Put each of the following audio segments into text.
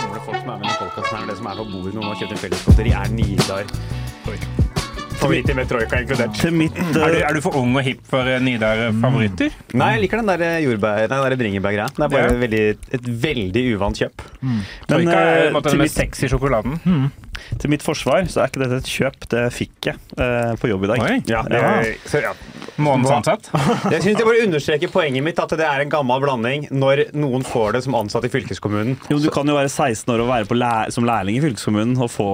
gamle folk som er med i podkasten her, det som er på bordet når man har kjøpt en fellesgodteri, er Nidar. Favoritter med troika inkludert. Til mitt Er du, eh, er du for ung og hipp for eh, Nidar-favoritter? Nei, jeg liker den der jordbær... Nei, den bringebærgreia. Det er bare Ja. veldig, et veldig uvant kjøp. Troika er eh, den mitt- mest sexy sjokoladen. til mitt forsvar så er ikke dette et kjøp, det fikk jeg uh, på jobb i dag. Oi. Ja, Ja. så, ja. Månedens ansatt. Jeg synes jeg bare understreker poenget mitt, at det er en gammel blanding når noen får det som ansatt i fylkeskommunen. Jo, Du kan jo være 16 år og være på læ som lærling i fylkeskommunen og få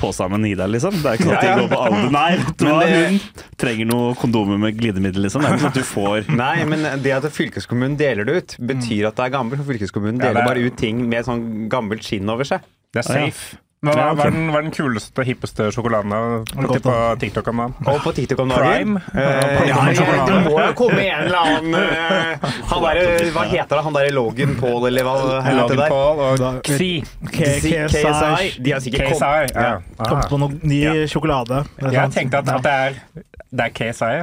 på seg med Nidar, liksom. Det er ikke sånn at det går på alder. Nei, vet Men det- hun trenger noe kondomer med glidemiddel, liksom. Det er ikke sånn at du får Nei, men det at fylkeskommunen deler det ut, betyr at det er gammelt. For fylkeskommunen Ja, det deler er- bare ut ting med sånn gammelt skinn over seg. Det er Ah, ja. safe. Hva hva- Ja, ok. hva er den, hva er den kuleste, hippeste sjokoladen på, på TikTok om dagen? Og på TikTok om dagen Prime. Eh, ja, ja, det må jo komme en eller annen uh, Han der, Hva heter det? Han derre Logan Paul, eller hva heter det? Paul og Xi. K- KSI. De har sikkert kommet Ja. Kom på noe ny sjokolade. Jeg sant. tenkte at, at det er det er KSI.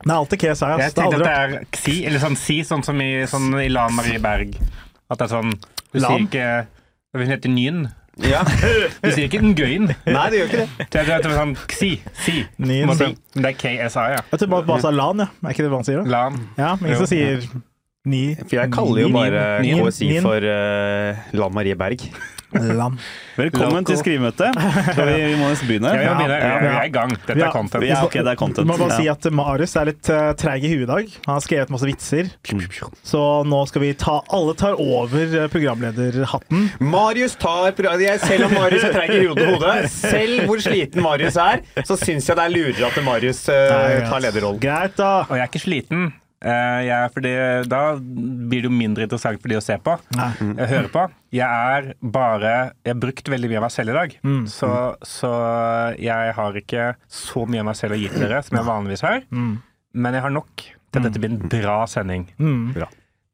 Det er alltid KSI. Altså. Jeg tenkte at det er Xi, eller sånn Si, sånn som i, sånn i Lan Marie Berg. At det er sånn Du sier ikke Hun heter Nyn. Ja. Du sier ikke den gøyen. Nei, det gjør ikke det. Jeg tror sånn Xi. Si. Det er KSI, ja. Jeg tror bare bare sa LAN, ja. Er ikke det hva han sier? da? Lan. Ja, men ingen som sier ni. For jeg kaller jo bare KSI for uh, Lan Marie Berg. LAN. Velkommen til skrivemøte. Vi, vi må nesten begynne. Ja, vi, ja, vi er i gang. Dette Ja. er content. Ja, okay, det er Du content. må bare Ja. si at Marius er litt uh, treig i huet i dag. Han har skrevet masse vitser. Så nå skal vi ta Alle tar over eh, programlederhatten. Marius tar Selv om Marius er treig i hodet, hodet, selv hvor sliten Marius er, så syns jeg det er lurere at Marius uh, tar lederrollen. Greit, da. Og jeg er ikke sliten. Eh, jeg er fordi, da blir det jo mindre interessant for de å se på. Mm. høre på. Jeg er bare Jeg har brukt veldig mye av meg selv i dag. Mm. Så, så jeg har ikke så mye av meg selv å gi til dere som jeg vanligvis har. Mm. Men jeg har nok til at dette blir en bra sending. Mm.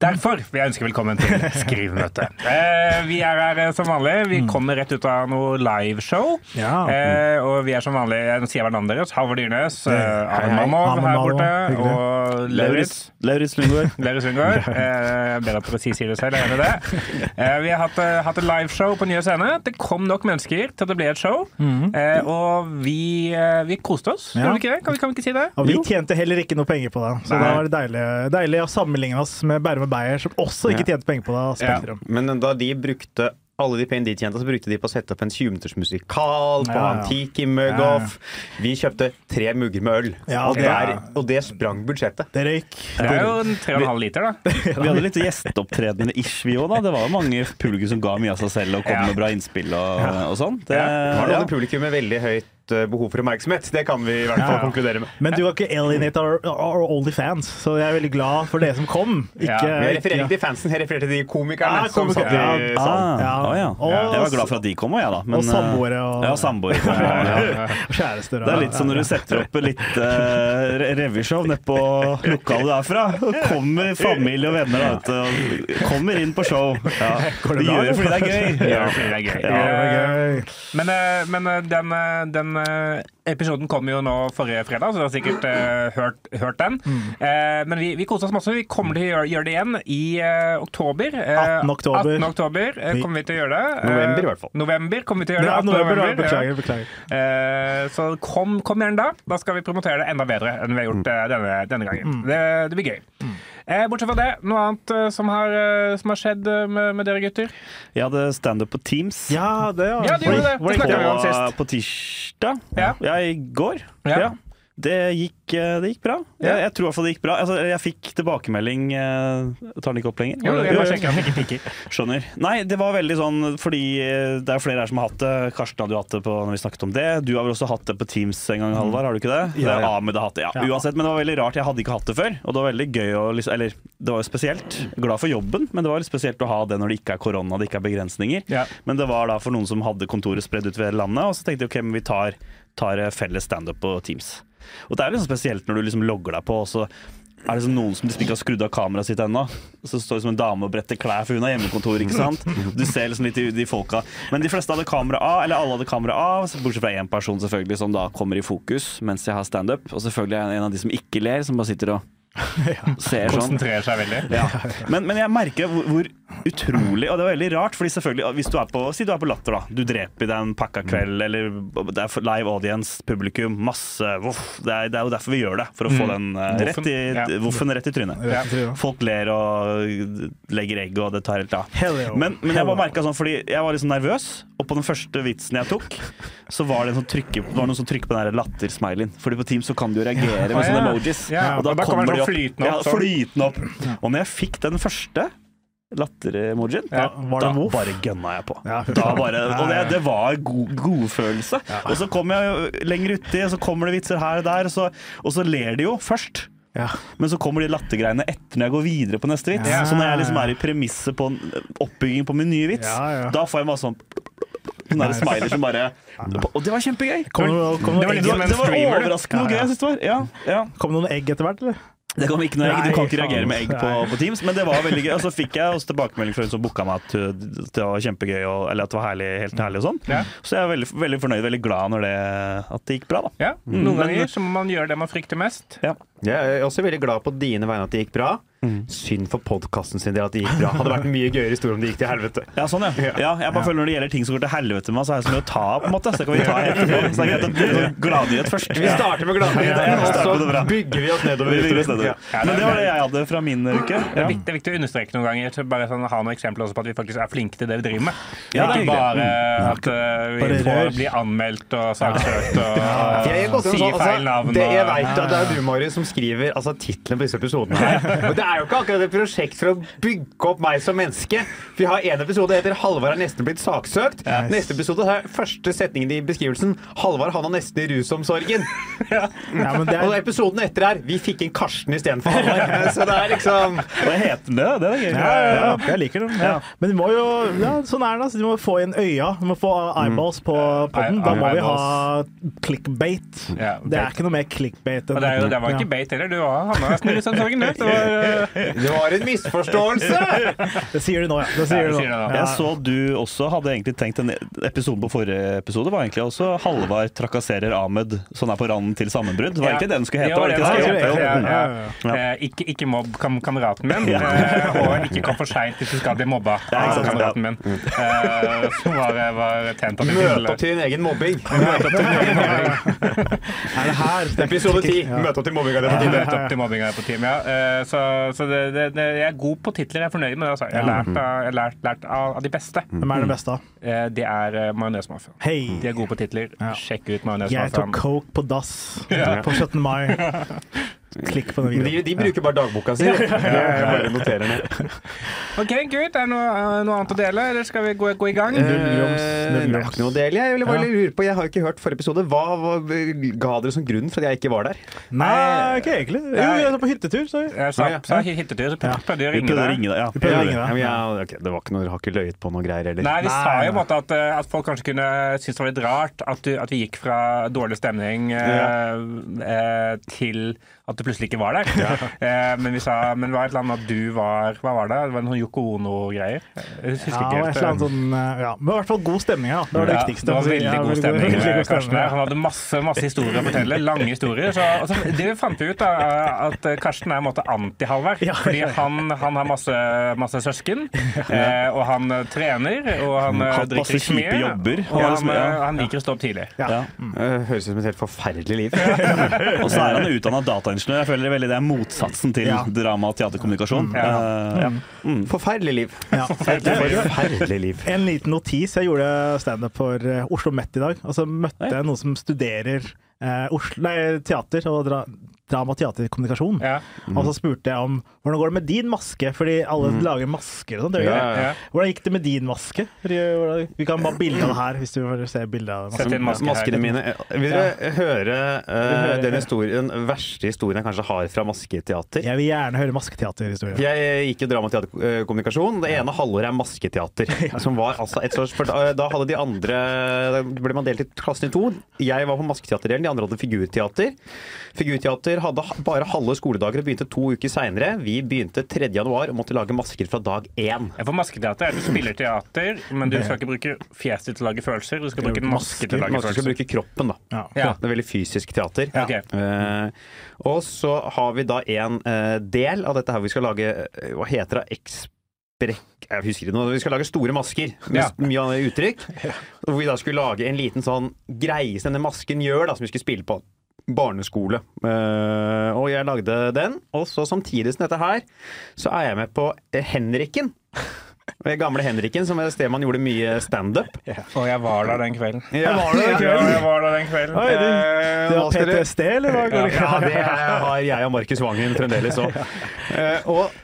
Derfor vil jeg ønske velkommen til Skrivemøte. Eh, vi er her eh, som vanlig. Vi kommer rett ut av noe liveshow. Mm. Ja. Eh, og vi er som vanlig Nå sier jeg hverandre deres. Halvor Dyrnes, eh, hei. Mamov her borte, hyggelig. og Lauritz. Lauritz Lundgaard. Lauritz Lundgaard. Eh, bedre at dere sier det selv, jeg er enig i det. Eh, vi har hatt, eh, hatt et liveshow på Nye Scene. Det kom nok mennesker til at det ble et show. Eh, og vi, eh, vi koste oss, Ja. gjorde vi ikke det? Kan vi, kan vi ikke si det? Og vi tjente heller ikke noe penger på det. Så Nei. da var det deilig, deilig å sammenligne oss med Bærum og Beyer, som også ikke tjente penger på det. Ja. Men da de brukte alle de pengene de tjente, så brukte de på å sette opp en 20-minutters musikal, på Ja, ja. Mugoff Mug-Off. Vi kjøpte tre mugger med øl, Ja, og, det det- er, og det sprang budsjettet. Det røyk. Det er jo en 3,5 liter, da. Vi hadde litt gjesteopptredende ish, vi òg, da. Det var jo mange publikum som ga mye av seg selv og kom Ja. med bra innspill og, og sånn. Det, Det var ja. noen publikum med veldig høyt eh, behov for oppmerksomhet. Det kan vi i hvert fall Ja, ja. konkludere med. Men du har ikke alienate our, our only fans, så jeg er veldig glad for det som kom. Ikke, Ja, jeg refererer ikke- til fansen, jeg refererer til de komikerne Ja, som satt i salen. Ah, Ja. å ja. Og- Jeg var glad for at de kom òg, jeg, da. Men, og samboere eh, og- Ja, samboere. ja, ja. kjærester. og- Det er litt som når du setter opp litt uh, revyshow nede på lokalet du er fra. Kommer familie og venner da, vet du, og kommer inn på show. Ja. Det De gjør det fordi det er gøy. Ja, fordi det er gøy. Men, eh, men den, den, eh, den eh, episoden kom jo nå forrige fredag, så du har sikkert eh, hørt, hørt den. Eh, men vi, vi koser oss masse. Vi kommer til å gjøre, gjøre det igjen i eh, oktober. Eh, 18. oktober. 18. oktober eh, kommer vi til å gjøre det. November i hvert fall. November kommer vi til å gjøre det. Ja, november, november. Beklager. beklager. Eh, så kom, kom gjerne da. Da skal vi promotere det enda bedre enn vi har gjort eh, denne, denne gangen. Det, det blir gøy. Eh, bortsett fra det, noe annet eh, som, har, eh, som har skjedd eh, med, med dere gutter? Jeg hadde standup på Teams. Ja, det ja. Ja, det gjorde det. Det på, snakket vi om sist. på tirsdag. Ja. i går. Ja. Det gikk, eh, det gikk bra. Ja. Jeg, jeg tror i hvert fall det gikk bra. Altså, jeg fikk tilbakemelding Jeg Tar den ikke opp lenger? Jo, jeg bare sjekker om ikke piker. Skjønner. Nei, det var veldig sånn fordi eh, det er flere her som har hatt det. Karsten hadde jo hatt det på når vi snakket om det. Du har vel også hatt det på Teams en gang, Halvard? Har du ikke det? Ja, ja. Ahmed har hatt det. Ja, Ja. uansett. Men det var veldig rart. Jeg hadde ikke hatt det før. Og det var veldig gøy å liksom Eller det var jo spesielt. Glad for jobben, men det var litt spesielt å ha det når det ikke er korona, det ikke er begrensninger. Ja. Men det var da for noen som hadde kontoret spredd ut ved landet, og så tenkte jeg ok, men vi tar, tar eh, felles standup på Teams. Og det er liksom spesielt når du liksom logger deg på, og så er det liksom noen som liksom ikke har skrudd av kameraet sitt ennå. Så står det som en dame og bretter klær, for hun har hjemmekontor. ikke sant? Du ser liksom litt de, de folka. Men de fleste hadde kamera av, eller alle hadde kamera av, bortsett fra én person selvfølgelig som da kommer i fokus mens jeg har standup. Og selvfølgelig er jeg en av de som ikke ler, som bare sitter og ser sånn. Konsentrerer seg veldig. Ja. Men, men jeg merker hvor, hvor utrolig Og det var veldig rart, fordi selvfølgelig hvis du er på, Si du er på Latter, da. Du dreper deg en pakka kveld, eller det er live audience, publikum, masse voff. Det er, det er jo derfor vi gjør det. For å få den uh, rett i, Ja. voffen rett i trynet. Ja. Folk ler og legger egg, og det tar helt av. Men, men jeg bare merka sånn, fordi jeg var litt sånn nervøs, og på den første vitsen jeg tok, så var det, sånn trykke, det var noen som trykker på den der latter-smileyen. Fordi på Teams så kan du jo reagere med Å, sånne emojis. Og da kommer de sånn flytende opp, Ja, flytende opp. Og når jeg fikk den første latter-emojien, Ja, da move? bare gønna jeg på. Ja, bare, og det, det var god, godfølelse. Og så kommer jeg lenger uti, og så kommer det vitser her og der, og så, og så ler de jo først. Ja. Men så kommer de lattergreiene etter når jeg går videre på neste vits. Ja. Så når jeg liksom er i premisset på oppbygging på min nye vits, Ja, ja. da får jeg masse sånn Sånne smiler som bare Og det var kjempegøy! Kom det kom det var Det var, det var overraskende Ja, gøy, jeg syns det var. Ja, ja. kom det noen egg etter hvert, eller? Det kom ikke noe egg. Du kan ikke reagere med egg på, på Teams, men det var veldig gøy. Og så fikk jeg også tilbakemelding fra hun som booka meg at uh, det var kjempegøy, og, eller at det var herlig, helt herlig og sånn. Ja. Så jeg er veldig, veldig fornøyd, veldig glad når det, at det gikk bra, da. Ja, Noen mm. ganger så må man gjøre det man frykter mest. Ja. Jeg er også veldig glad på dine vegne at det gikk bra. Synd for podkasten sin del at det gikk bra. Hadde vært en mye gøyere historie om det gikk til helvete. Ja, sånn, ja. ja jeg bare føler Når det gjelder ting som går til helvete med meg, så er det så mye å ta av. på en måte Så det kan vi ta etterpå. Så det er greit at gladnyhet først. Vi starter med gladnyhet, Ja, og så bygger vi oss nedover. Vi oss nedover. Ja. Men det var det jeg hadde fra min uke. Det er, viktig, det er viktig å understreke noen ganger. Bare sånn, ha noen eksempler også på at vi faktisk er flinke til det vi driver med. Ja, Ikke bare hyggelig. at uh, vi Bare får bli anmeldt og saksøkt og til sier sånn, feil altså, navn. det, jeg veit, at det er du, Mari, som skriver altså, tittelen på disse episodene. her. Og det er jo ikke akkurat et prosjekt for å bygge opp meg som menneske. Vi har en episode som heter 'Halvard er nesten blitt saksøkt'. Neste episode er første setningen i beskrivelsen 'Halvard han har nesten i rusomsorgen'. Ja, men det Og er, episoden etter er 'Vi fikk inn Karsten istedenfor Halvard'. Så det er liksom Hva heter det. Det er gøy. ja, ja, ja, jeg liker den. Ja. Men vi må jo ja, Sånn er det. Altså. Vi må få inn øya. Vi må få eyeballs på podden. Da må vi ha clickbait. Det er ikke noe mer clickbait det, er det var ikke bait heller. Du var havna nesten i rusomsorgen, du. Det var, uh, Det var en misforståelse! Det sier du nå, ja. Det sier Ja, du det nå. sier nå. Jeg så du også hadde egentlig tenkt en episode på forrige episode var egentlig også Halvard trakasserer Ahmed, sånn er på randen til sammenbrudd. Var ikke egentlig det den skulle hete? Ja, det det ikke. Eh, mobb kam kameraten min, eh, og ikke kom for seint hvis du skal bli mobba av kameraten min. Eh, Som var, var tent av Møte opp til din egen mobbing. Møte opp til din egen mobbing. Er det her? Episode 10. Møte opp til mobbinga er på tide. opp til mobbinga på team, ja. Eh, Så, så det, det, det, jeg er god på titler. Jeg er fornøyd med det. Altså. Jeg har lært, av, jeg har lært, lært av, av de beste. Hvem er den beste? Eh, Det er uh, Majonesmafiaen. Hey. De er gode på titler. Ja. Sjekk ut Jeg tok coke på dass på 17. mai. Klikk på den De, videoen. de bruker bare dagboka si. Jeg bare noterer ned. OK, good. Er det noe, eh, noe annet å dele, eller skal vi gå, gå i gang? Det Nullgrams, jeg har ikke noe å dele. Jeg vil bare lure på, jeg har ikke hørt forrige episode. Hva, hva ga dere som grunn for at jeg ikke var der? Nei, ikke egentlig. Jo, vi er på hyttetur, så Jeg sa, Ah, ja. sa hyttetur, så prøvde jeg å Vi ringe å deg. ringe deg. Ja. Vi prøvde å ringe Ja, deg. men jeg, ok, det var ikke noe, dere har ikke løyet på noe greier heller. Nei, vi sa jo på en måte at, eh, at folk kanskje kunne synes det var litt rart at, du, at vi gikk fra dårlig stemning eh, eh, til at du plutselig ikke var der. Eh, men vi sa men det var et eller annet at du var Hva var det? Det var noen Yoko Ono-greier. Jeg husker Ja, ikke et eller annet sånn eh, ja. Men i hvert fall god stemning her, da. Det var det Ja, viktigste. det var veldig Ja, god stemning veldig med god Karsten. stemning. Han hadde masse, masse historier å fortelle. Lange historier. Så, altså, det fant vi ut, da, at eh, Karsten er en måte anti-Halvard. Ja, Fordi ja, ja. han, han har masse, masse søsken, eh, og han eh, trener, og han eh, Hatt drikker ikke mye. jobber. Og han, liksom, ja. eh, han liker å stå opp tidlig. Ja. Ja. Eh, Høres ut som et helt forferdelig liv. Og så er han utdanna dataingeniør. Jeg føler veldig det er motsatsen til Ja. drama og teaterkommunikasjon. Ja. Eh, Mm. Forferdelig liv. Ja. Forferdelig liv. En liten notis. Jeg gjorde standup for eh, Oslo Met i dag. Og så møtte jeg noen som studerer eh, Oslo, nei, teater og dra, drama og teaterkommunikasjon. Ja. Og så spurte jeg om hvordan går det med din maske, fordi alle lager masker og sånt. Ja, ja. Hvordan gikk det med din maske? Vi kan bare bilde av det her, hvis du vil se bilde av maske. maske. Maskene mine Vil dere høre uh, den, historien, den verste historien jeg kanskje har fra masketeater? Jeg vil gjerne høre masketeaterhistorie. Jeg gikk jo dramateaterkommunikasjon. Det ene halvåret er masketeater. Som var altså et slags, da hadde de andre Da ble man delt i klassen i to. Jeg var på masketeaterdelen, de andre hadde figurteater. Figurteater hadde bare halve skoledager og begynte to uker seinere. Vi begynte 3. januar og måtte lage masker fra dag én. Ja, For masketeater er at du spiller teater, men du skal ikke bruke fjeset ditt til å lage følelser. Du skal bruke en maske til å lage følelser. Man skal bruke kroppen, da. Ja. Ja. Det er veldig fysisk teater. Ja. Okay. Uh, og så har vi da en uh, del av dette her vi skal lage uh, Hva heter det? Eksprekk Jeg husker ikke noe. Vi skal lage store masker med Ja. mye annet uttrykk. Hvor vi da skulle lage en liten sånn greie som denne masken gjør, da, som vi skulle spille på barneskole. Uh, og jeg lagde den. Og så samtidig som dette her, så er jeg med på eh, Henriken. Den gamle Henriken, som er et sted man gjorde mye standup. Og jeg var der den kvelden. Ja, var der den Ja, jeg var der den kvelden. Oi, du, Eh, du har PTSD, eller hva? Ja, det har jeg og Markus Vangen fremdeles òg. og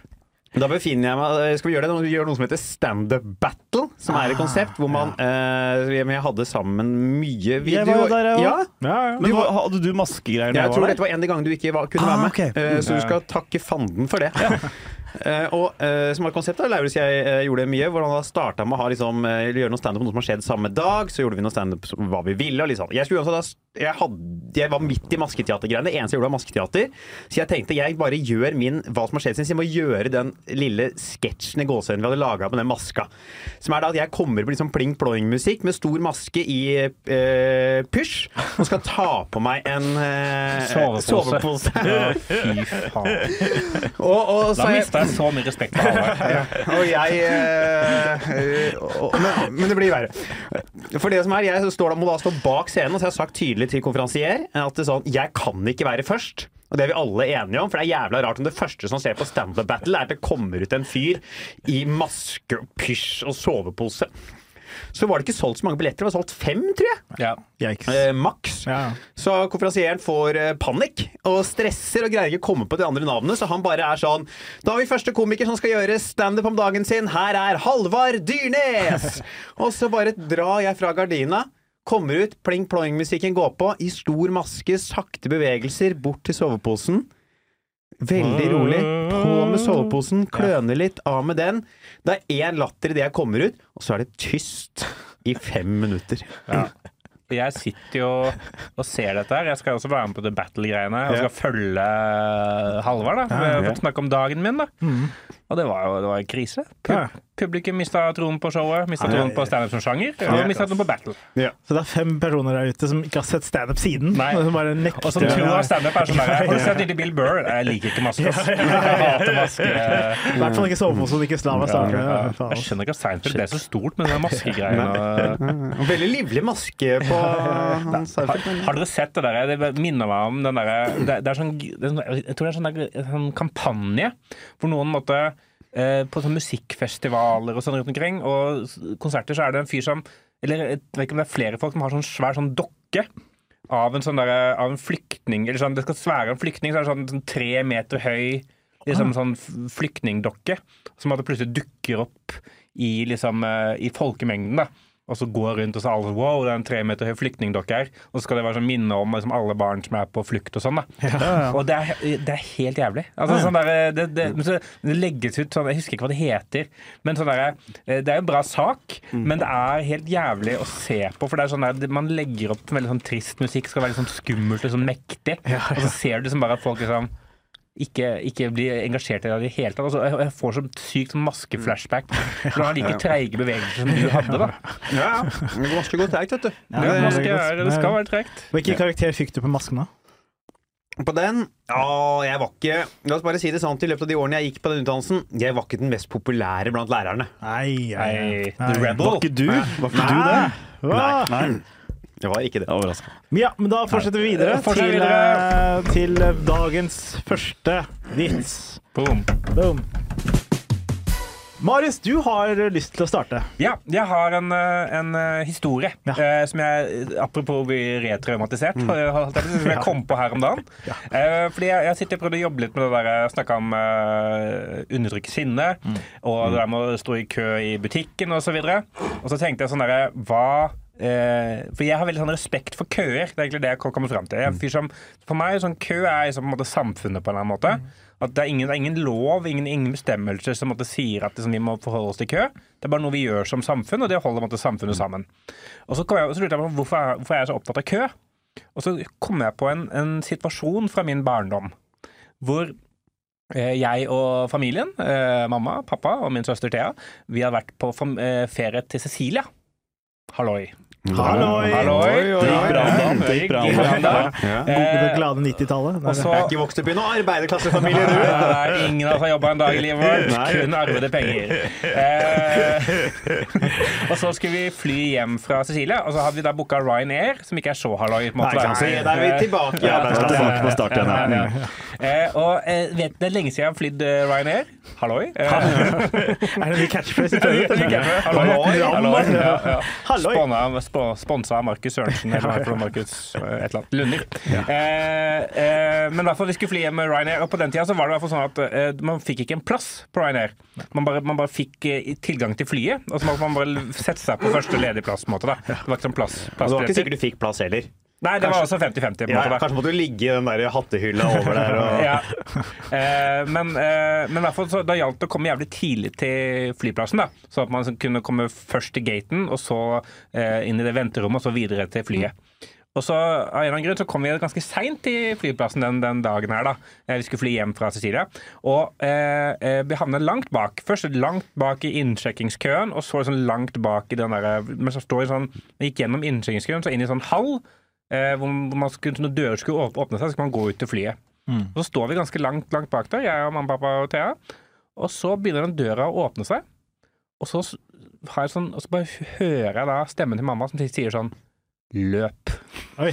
da befinner jeg meg Skal vi gjøre det? Vi gjør noe som heter standup battle, som er et konsept hvor man eh, Jeg hadde sammen mye video. Jeg var jo der, jeg ja. Ja, ja. Men hadde du maskegreier da jeg jeg tror dette var en av de gangene du ikke var, kunne Ah, være med. Okay. Uh, så du skal takke fanden for det. Eh, og eh, som var konseptet, Lauritz og jeg eh, gjorde mye. Hvor han da starta med å ha, liksom, gjøre noe standup på noe som har skjedd samme dag. Så gjorde vi noe standup på hva vi ville. Liksom. jeg, også da, jeg, hadde, jeg var midt i masketeatergreiene. Det eneste jeg gjorde, var masketeater. Så jeg tenkte jeg bare gjør min hva som har skjedd. Så jeg må gjøre den lille sketsjen i gåseøynene vi hadde laga med den maska. Som er da at jeg kommer på liksom pling-ploing-musikk med stor maske i eh, pysj og skal ta på meg en eh, Sovepose. sovepose. Ja, Fy faen. og, og, så Da mista jeg så mye respekt for Halvard. og jeg og, men, men det blir verre. For det som er, Jeg står må da stå bak scenen, og så har jeg sagt tydelig til konferansier at sånn, jeg kan ikke være først. Og det er vi alle enige om, for det er jævla rart om det første som ser på stand-up battle, er at det kommer ut en fyr i maske og pysj og sovepose. Så var det ikke solgt så mange billetter, det var solgt fem, tror jeg. Ja. Eh, maks. Ja. Så konferansieren får eh, panikk og stresser og greier ikke å komme på de andre navnene, så han bare er sånn Da har vi første komiker som skal gjøre standup om dagen sin. Her er Halvard Dyrnes! og så bare drar jeg fra gardina. Kommer ut, pling-plong-musikken går på, i stor maske, sakte bevegelser, bort til soveposen. Veldig rolig. På med soveposen, kløner litt, av med den. Det er én latter idet jeg kommer ut, og så er det tyst i fem minutter. Jeg sitter jo og ser dette her. Jeg skal også være med på The Battle-greiene. Jeg skal følge Halvard. da Vi har fått snakke om dagen min, da. Og det var jo det var en krise. Pu Ja. Publikum mista troen på showet, mista Ja, ja, troen på standup som sjanger, og mista troen på battle. Så det er fem personer der ute som ikke har sett standup siden. Nei. Og som bare nekter. Og som tror at standup er sånn der Har du sett lille Bill Burr? Jeg liker ikke masker, ass. Jeg hater masker. I hvert fall ikke sovepose og ikke slava starter. Ja, faen, Jeg skjønner ikke at Seinfeld ble så stort med den maskegreia. og- Veldig livlig maske på Seinfeld. Har, har dere sett det der? Det minner meg om den derre det, det er sånn, det sånn Jeg tror det er sånn, sånn kampanje hvor noen måtte eh, På sånne musikkfestivaler og sånn rundt omkring, og konserter, så er det en fyr som Eller jeg vet ikke om det er flere folk som har sånn svær sånn dokke. Av en sånn der, av en flyktning eller sånn, Det skal svære en flyktning, så er det sånn, sånn tre meter høy liksom sånn flyktningdokke. Som plutselig dukker opp i, liksom, eh, i folkemengden. da og så går rundt og så alle sånn, Wow, det er en tre meter høy flyktningdokke her. Og så skal det være sånn minne om liksom, alle barn som er på flukt og sånn. da Og det er, det er helt jævlig. Altså, sånn der, det, det, det legges ut sånn Jeg husker ikke hva det heter. Men sånn der, det er en bra sak, men det er helt jævlig å se på. For det er sånn der, man legger opp veldig sånn trist musikk, skal være litt sånn skummelt og sånn mektig. Og så ser du liksom bare at folk liksom ikke, ikke blir engasjert i det i det hele tatt. Altså, jeg, jeg får så sykt maskeflashback. For han har like treige bevegelser som du hadde, da. Ja, Maske går treigt, vet du. Ja, det maske er, det skal være tregt. Hvilken karakter fikk du på masken, da? På den Ja, jeg var ikke La oss bare si det sant, i løpet av de årene jeg gikk på den utdannelsen, jeg var ikke den mest populære blant lærerne. Nei, Nei, The Var ikke du? Var ikke du det? Nei. Nei. Jeg var ikke det. Overraskende. Ja, men da fortsetter vi videre, fortsetter til, videre. eh, til eh, dagens første vits. Boom. Boom. Marius, du har lyst til å starte. Ja, jeg har en, eh, en eh, historie Ja. eh, som jeg, apropos bli retraumatisert, har- har- som jeg kom på her om dagen. Eh, fordi jeg, jeg sitter og prøvde å jobbe litt med det der jeg snakka om uh, undertrykke sinne, og det der med å stå i kø i butikken osv. Og, så og så tenkte jeg sånn derre Hva For jeg har veldig sånn respekt for køer. Det er egentlig det jeg kommer fram til. Jeg er som, for meg sånn kø er liksom, på en måte samfunnet på en eller annen måte. At det er ingen, det er ingen lov, ingen, ingen bestemmelser som måtte sier at liksom, vi må forholde oss til kø. Det er bare noe vi gjør som samfunn, og det holder måte, samfunnet sammen. Og så, jeg, så lurte jeg på hvorfor, hvorfor er jeg så opptatt av kø. Og så kom jeg på en, en situasjon fra min barndom hvor eh, jeg og familien, eh, mamma, pappa og min søster Thea, vi har vært på eh, ferie til Cecilia. Halloi. Halloi! Halloi! Oi, oi, Det gikk bra med det gikk bra. Det Eh, glade 90-tallet. og Jeg er ikke vokst opp i noen arbeiderklassefamilie, du. Det er ingen av oss har jobba en dag i livet vårt. Kun arvede penger. Eh, og så skulle vi fly hjem fra Sicilia, og så hadde vi da booka Ryanair, som ikke er så halloi. på en måte, Nei, da. kan er vi tilbake. Ja, der er tilbake på start igjen. Ja, Ja. ja. Eh, og eh, vet, det er lenge siden jeg har flydd eh, Ryanair. Halloi. Eh, Er det en ny catchphrase. Halloi. Halloi. Halloi. Ja, ja. Halloi. Sponsa av Markus Sørensen eller er noe, Markus eh, et eller annet. Lunder. Eh, eh, men i hvert fall vi skulle fly hjem med Ryanair, og på den tida så var det i hvert fall sånn at eh, man fikk ikke en plass på Ryanair. Man bare, man bare fikk eh, tilgang til flyet, og så måtte man bare sette seg på første ledige plass. på en måte da. Det var ikke sånn plass, Det var ikke sikkert du fikk plass heller. Nei, det var også 50-50. på en Ja, kanskje måtte du ligge i den der hattehylla over der. Og... Ja. Eh, men, eh, men hvert fall så, da gjaldt det å komme jævlig tidlig til flyplassen. da Sånn at man kunne komme først til gaten, og så eh, inn i det venterommet, og så videre til flyet. Og så av en eller annen grunn så kom vi ganske seint til flyplassen den, den dagen her. da Eh, Vi skulle fly hjem fra Sicilia. Og eh, eh, vi havnet langt bak. Først langt bak i innsjekkingskøen, og så sånn langt bak i den derre Men så står vi sånn Vi gikk gjennom innsjekkingskøen, så inn i sånn hall. Eh, hvor man skulle, når dører skulle åpne seg, så skulle man gå ut til flyet. Og så står vi ganske langt, langt bak der, jeg og mamma, pappa og Thea. Og så begynner den døra å åpne seg. Og så, sånn, og så bare hører jeg da stemmen til mamma som sier sånn Løp. Oi.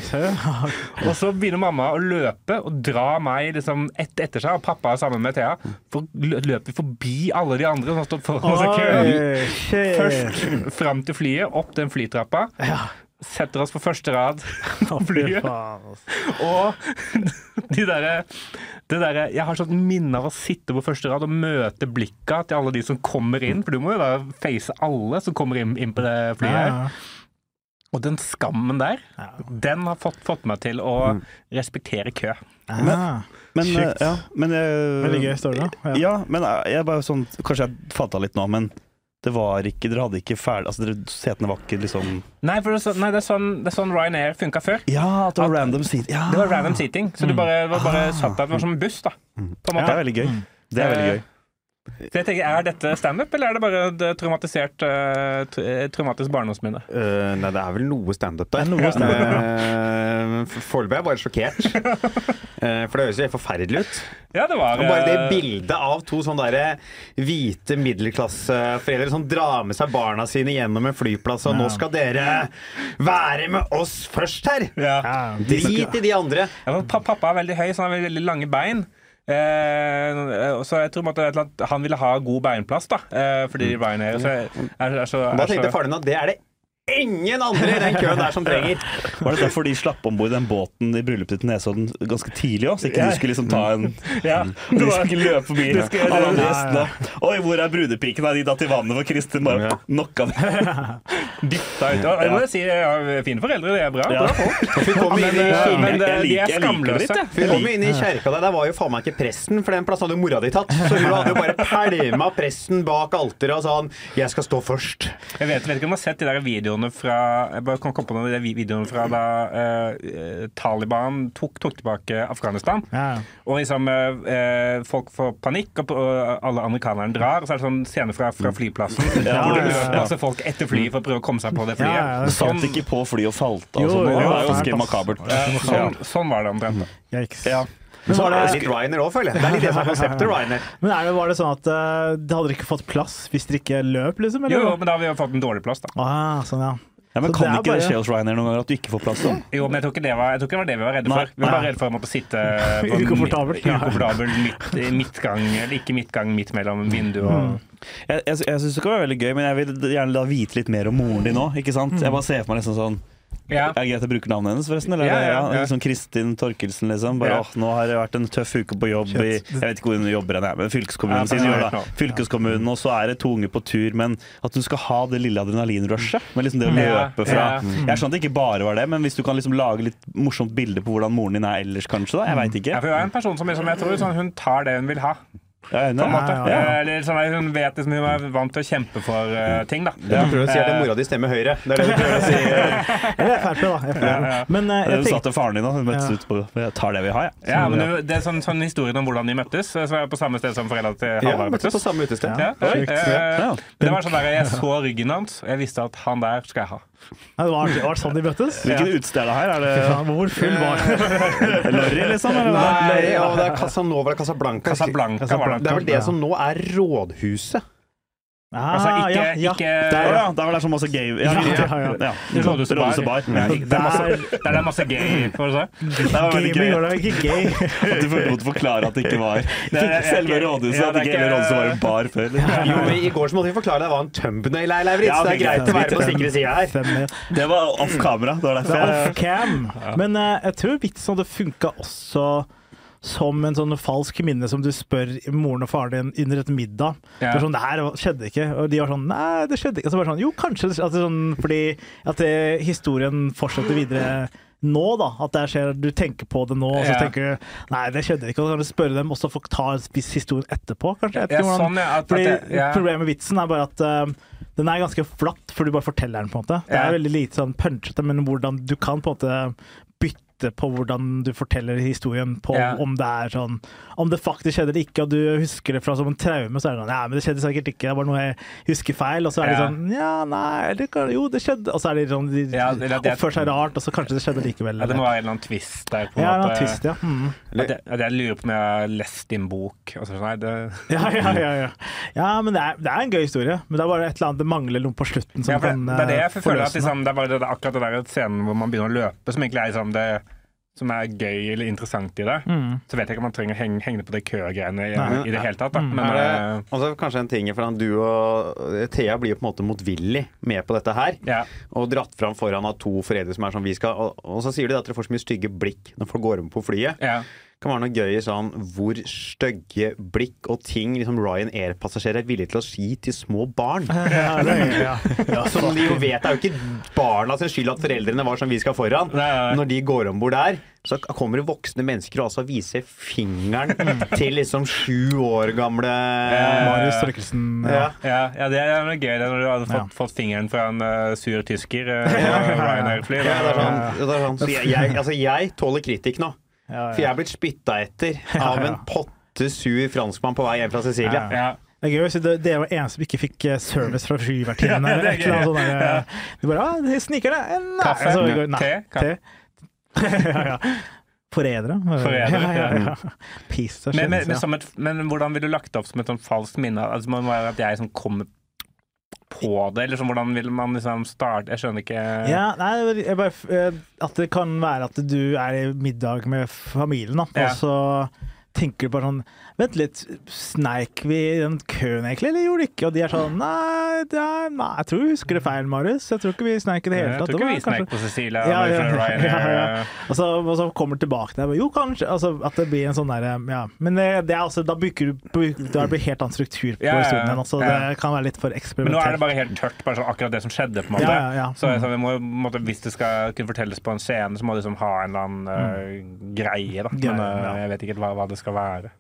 Og så begynner mamma å løpe og dra meg liksom et, etter seg, og pappa er sammen med Thea. For løper forbi alle de andre som har stått foran oss i køen. Først fram til flyet, opp den flytrappa. Setter oss på første rad på flyet. Og de derre det derre Jeg har sånn minne av å sitte på første rad og møte blikka til alle de som kommer inn, for du må jo da face alle som kommer inn, inn på det flyet. her. Ja, Og den skammen der, ja. den har fått, fått meg til å respektere kø. Ah, Men, men, Sjukt. ja, men eh, Veldig gøy story, da. Ja. Ja, men eh, jeg bare sånn Kanskje jeg fatta litt nå, men det var ikke Dere hadde ikke ferdig Altså, dere, setene var ikke liksom Nei, for det, er så- nei, det, er sånn, det er sånn Ryanair funka før. Ja, at det var random seating. Ja. Det var random seating, så du bare, var bare Ah. satt der. Det var som en buss, da. På en Det er veldig gøy. Det er veldig gøy. Så jeg tenker, Er dette standup, eller er det bare et traumatisert uh, traumatisk barndomsminne? Uh, nei, det er vel noe standup der. Det er noe standup, Uh, Foreløpig er jeg bare sjokkert. uh, for det høres jo helt forferdelig ut. Ja, det var Og bare det eh, bildet av to sånne der hvite middelklasseforeldre som drar med seg barna sine gjennom en flyplass, og nå skal dere være med oss først her! ja. Ja, Drit i de andre. Ja, pappa er veldig høy, så han har veldig lange bein. Eh, så jeg tror annet- han ville ha god beinplass, da. Eh, fordi Ryanair så er, er, er så, er da tenkte faren din at det er det ingen andre i den køen der som trenger. Var det derfor de slapp om bord den båten i bryllupet til Nesodden ganske tidlig òg? Så ikke Ja. du skulle liksom ta en ja, Du skulle løpe forbi ja. skulle- alle andre Ja, ja. Oi, hvor er brudepiken? Nei, de datt i vannet, for Kristin bare Ja. knocka ned. dytta ut. Jeg må si, si har fine foreldre, det er bra. Ja. bra folk. Vi Men, eh, men det, de er jeg liker det skamløse. Vi kom inn i kjerka der, der var jo faen meg ikke presten, for den plassen hadde jo mora di tatt. Så hun hadde jo bare pælma presten bak alteret og sa han 'jeg skal stå først'. Jeg vet, vet ikke om du har sett de der videoene fra Jeg bare kom komme på noen av de videoene fra da eh, Taliban tok, tok tilbake Afghanistan. Ja. Og liksom eh, eh, folk får panikk, og, og alle amerikanerne drar. Og så er det sånn scene fra, fra flyplassen Ja, hvor det løper ja. masse folk etter flyet for å prøve å komme seg på det flyet. ja, Det Sånn, satt ikke på flyet og falt av. Jo, sånn. Det var jo ganske makabert. eh, sånn, sånn var det omtrent. Yikes. Ja. Men, Så var det det, litt Ryanair òg, føler jeg. Det er litt det som er konseptet Ryanair. men er det, var det sånn at uh, det hadde ikke fått plass hvis dere ikke løp, liksom? Eller? Jo, jo, men da har vi jo fått en dårlig plass, da. Ah, sånn, ja. Ja, men Så Kan det ikke bare- skje hos Ryanair noen ganger at du ikke får plass? da? Jo, men jeg tror ikke det var, jeg tror ikke det var det vi var redde Nei. for. Vi var bare redde for å måtte sitte på Ukomfortabelt. ja. midt, midtgang, eller ikke midtgang, midt mellom vindu og Jeg, jeg, jeg syns det kan være veldig gøy, men jeg vil gjerne da vite litt mer om moren din nå. ikke sant? Jeg bare ser for meg nesten sånn Ja. Er det greit jeg bruker navnet hennes, forresten? Eller? Ja, ja, ja. Liksom Kristin Torkelsen, liksom. Bare, Ja. åh, nå har det vært en tøff uke på jobb i Jeg vet ikke hvor hun jobber, hen, men fylkeskommunen Ja, sin gjør det. Fylkeskommunen, og så er det to unge på tur, men at hun skal ha det lille adrenalinrushet. Med liksom det å løpe fra. Jeg skjønner at det ikke bare var det, men hvis du kan liksom lage litt morsomt bilde på hvordan moren din er ellers, kanskje, da? Jeg veit Ja, ikke. for hun er en person som, liksom, jeg tror sånn, hun tar det hun vil ha. Ja, måte. Ja, ja, ja. Eh, Eller sånn, Hun vet liksom, hun er vant til å kjempe for uh, ting. da Det du prøver å si, er at mora di stemmer Høyre. Det er det du prøver å si. Eller Frp, da. Ja, ja. Men det Du jeg sa til faren din da, hun møttes ut på Jeg tar det vi har, jeg. Ja, men det, det er sånn, sånn historien om hvordan de møttes. Så er jeg på samme sted som foreldra til Ja, Halvard møttes på samme utested. Ja, ja, Sjukt. eh, Ja. det var sånn der, Jeg så ryggen hans, og jeg visste at han der skal jeg ha. Nei, Det var, det var sånn de møttes. Hvilket utested er det her? Er det faen, Hvor full var Lorry, liksom? Eller? Nei, ja, det er Casanova eller Casablanca. Casablanca det. Det er vel det som nå er Rådhuset. Altså Ah, ikke, ja, ja. ikke Der, ja. Der var det så masse gay Ja, Ja. Det er masse, der det er masse gay, får du se. Det var veldig gøy var ikke gay. at du måtte forklare at det ikke var Det er selve rådhuset. ja, det er ikke hele rådhuset var en bar før. liksom. Jo, men I går så måtte vi forklare deg hva en thumbnail er, Lauritz. Ja, det er greit å være på sikre sida her. fem- Det var off kamera. Det var derfor Det var off-cam. Men uh, jeg tror vitsen hadde funka også som en sånn falsk minne som du spør moren og faren din under et middag. Ja. Det sånn, det her skjedde ikke. Og de var sånn Nei, det skjedde ikke. Og så bare sånn Jo, kanskje. det- At er sånn, fordi at det, historien fortsetter videre nå, da. At det skjer, du tenker på det nå, og så Ja. tenker du Nei, det skjedde ikke. Og så kan du spørre dem, og så få ta en viss historie etterpå, kanskje. Etter, Ja, sånn, ja. At, at, fordi det- ja. Problemet med vitsen er bare at uh, den er ganske flatt, for du bare forteller den, på en måte. Det er veldig lite sånn punchete, men hvordan du kan på en måte bytte på hvordan du forteller historien på Ja. om det er sånn Om det faktisk skjedde eller ikke, og du husker det fra som en traume, så er det sånn Ja, men det skjedde sikkert ikke, det var noe jeg husker feil. Og så er det Ja. sånn Ja, nei, det kan, jo, det skjedde. Og så er det sånn De Ja, det- det- oppfører seg rart, og så kanskje det skjedde likevel. Ja, det må være en eller annen twist der. på en ja, en måte. twist, ja. Mm. At jeg, at jeg lurer på om jeg har lest din bok. Altså, nei, det, Ja, ja, ja, ja. ja, men det er, det er en gøy historie. Men det er bare et eller annet det mangler noe på slutten. Som ja, for kan det, det er det jeg eh, føler at liksom, Det er bare det, det, er akkurat det der scenen hvor man begynner å løpe, som egentlig er liksom det som er gøy eller interessant i det. Mm. Så vet jeg ikke om man trenger å henge, henge på det køgreiene i, i det hele tatt. Da. Mm. Men Er eh, det, altså, kanskje en ting for du og Thea blir jo på en måte motvillig med på dette her. ja. Og dratt fram foran av to foreldre som er som vi skal Og, og så sier de at dere får så mye stygge blikk når folk går om på flyet. ja. Det kan være noe gøy i sånn hvor stygge blikk og ting liksom Ryan Air-passasjerer er villige til å si til små barn. Ja, ja, ja. Som de jo vet er jo ikke barna sin skyld at foreldrene var som vi skal foran. Nei, nei. Når de går om bord der, så kommer det voksne mennesker og altså viser fingeren til liksom sju år gamle Marius Torkelsen. Ja. Ja, ja, det er gøy det når du hadde fått, fått fingeren fra en uh, sur tysker uh, Ryanair-fly. Ja, det er sånn, sånn. Jeg, jeg, altså jeg tåler kritikk nå. Ja, For jeg er blitt spytta etter av en potte sur franskmann på vei hjem fra Sicilia. Ja. Ja. Det er gøy hvis det, det var en som ikke fikk eh, service fra flyvertinnen. Ja, det er gøy. eh, Du bare ah, de sniker det. Eh, Kaffe? Så går- nei. Te? Te. ja, ja. Forrædere. Ja, ja, ja. Men, men, men, ja. men hvordan ville du lagt det opp som et sånn falskt minne? Altså, må det være at jeg som kommer på det, eller sånn, hvordan vil man liksom starte? Jeg skjønner ikke Ja, nei, bare, eh, at det kan være at du er i middag med familien, da, Ja. og så tenker du bare sånn Vent litt, sneik vi i den køen egentlig, eller gjorde ikke? Og de er sånn Nei, det er, nei jeg tror vi husker det feil, Marius. Jeg tror ikke vi sneik i det hele Jeg tror ikke vi sneik på Cecilia. Ja, ja, ja, ja. Og så, og så kommer tilbake der. Jo, kanskje. Altså, at det blir en sånn derre Ja. Men det, det er altså, da bygger du Da blir helt annen struktur på historien. igjen, også. Ja. Det kan være litt for Men nå er det bare helt tørt, bare sånn akkurat det som skjedde. på en måte. Ja, ja, ja. Så, så må, måte, Hvis det skal kunne fortelles på en scene, så må det liksom ha en eller annen uh, greie. da. Men ja. jeg vet ikke helt hva, hva det skal være.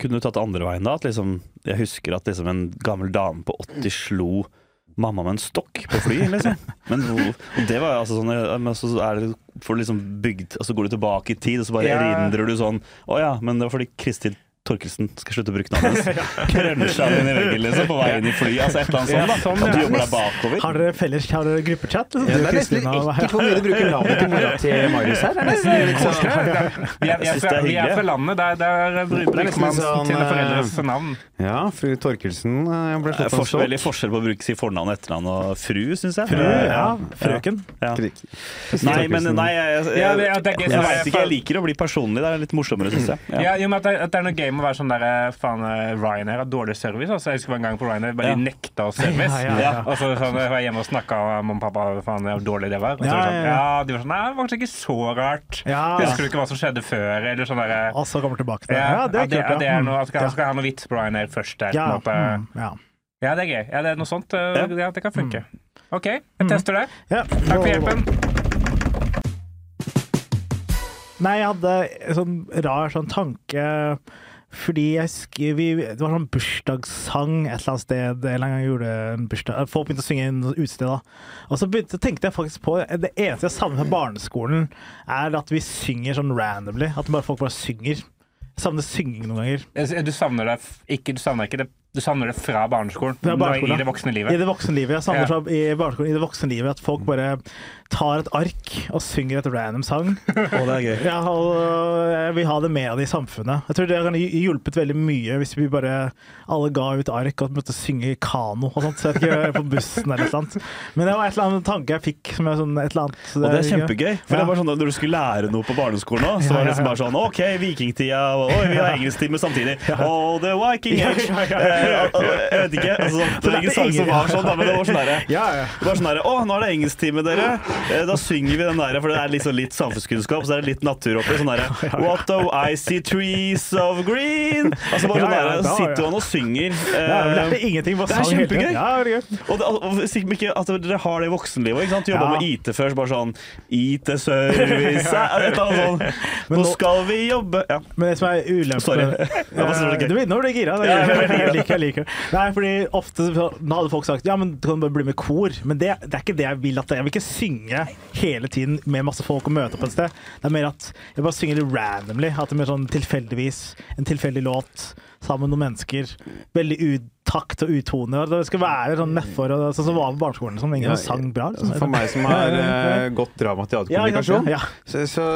Kunne du tatt det andre veien da? At liksom, jeg husker at liksom en gammel dame på 80 slo mamma med en stokk på fly, liksom. Men det var jo altså sånn Men så er det får du liksom bygd Og så går du tilbake i tid, og så bare Ja. erindrer du sånn Å ja, men det var fordi Kristin Torkelsen skal slutte å bruke navnet hans. Krønsja den i veggen liksom, på vei inn i flyet. Altså et eller annet sånt. da sånn, du ja. jobber deg bakover. Har dere felles har dere gruppechat? liksom? Ja, det er nesten ekkelt hvor mye du bruker navnet til mora til Marius her. Det er nesten litt sånn Vi er, er, er vi er fra landet, der, der bruker man sånn, sine foreldres navn. Ja, fru Torkelsen eh, ble slått av forskjell, veldig forskjell på å bruke si fornavn og etternavn og fru, syns jeg. Fru, ja. Frøken. Ja. Nei, men nei, jeg, jeg, jeg, jeg, jeg, jeg- Jeg liker å bli personlig. Det er litt morsommere, syns jeg. Ja, jo, men at, det, at det er noe gøy med å være sånn der eh, Faen, eh, Ryanair har dårlig service. Altså. Jeg husker en gang på Ryanair bare Ja. de nekta oss service. Ja, ja, ja. Og så sånn, jeg var hjemme og snakka med mamma og pappa faen hvor dårlig det var. Og så Ja, var sånn, ja, de var sånn Nei, det var kanskje ikke så rart. Ja. Husker du ikke hva som skjedde før? Eller sånn der, Og så kommer tilbake til det. ja, det er kult. Ja, det er noe, Mm. skal, jeg skal ha noe vits på Ryanair først der. Ja, På en måte. mm, ja. ja, det er gøy. Ja, det er noe sånt. eh, Ja. Det kan funke. OK, jeg Mm. tester det. Ja. Takk for hjelpen. Nei, jeg hadde en sånn rar sånn tanke fordi jeg skrev vi, Det var sånn bursdagssang et eller annet sted. Eller en gang jeg gjorde en bursdag Folk begynte å synge en utested. da. Og så begynte, tenkte jeg faktisk på Det eneste jeg savner fra barneskolen, er at vi synger sånn randomly. At bare folk bare synger. Jeg savner synging noen ganger. Du savner deg, ikke, du savner ikke det Du savner det fra barneskolen? Fra barneskolen, I det voksne livet? I det voksne livet. Jeg savner Ja. i barneskolen, i det voksne livet at folk bare tar et ark og synger et random sang. og det er gøy. Ja, og jeg vil ha det med i samfunnet. Jeg tror det kan hjulpet veldig mye hvis vi bare alle ga ut ark og måtte synge i kano og sånt. Så jeg vet ikke, på bussen eller noe. Men det var et eller annet tanke jeg fikk som er sånn et eller annet Og det er kjempegøy. For Ja. det var sånn at Når du skulle lære noe på barneskolen, òg, så var det liksom bare sånn OK, vikingtida, og vi har engelsktime samtidig. Oh, the Viking Age. Eh, Jeg vet ikke. Altså, det var ingen sang som var sånn, da, men det var sånn derre Ja, ja. sånn der, Å, nå er det engelsktime, dere. Eh, Da synger vi den der, for det er liksom litt samfunnskunnskap, så er det litt natur oppi. Sånn derre What do I see trees of green? Altså bare sånn Ja, ja, sitter man og synger. Ja, det eh, ingenting. Det er kjempegøy. Ja, det er gøy. og, og sikkert ikke at dere har det i voksenlivet ikke sant? Jobba med IT før, så bare sånn IT-service eh, Et eller annet sånn Nå skal vi jobbe Ja. Men det som er ulempen Sorry. Ja, er Nå ble jeg gira. Ja. Jeg liker, det. Nei, fordi ofte hadde folk sagt ja, men du kan bare bli med i kor. Men det, det er ikke det jeg vil. at Jeg vil ikke synge hele tiden med masse folk og møte opp et sted. Det er mer at jeg bare synger litt randomly. At det er mer sånn tilfeldigvis. En tilfeldig låt sammen med noen mennesker. Veldig utakt og utone. Og Det skal være sånn nedfor, og sånn som var på barneskolen. Som ingen Ja, sang bra. Liksom. For meg som har eh, gått drama Ja, ikke teaterkommunikasjon, sant? Ja. så, så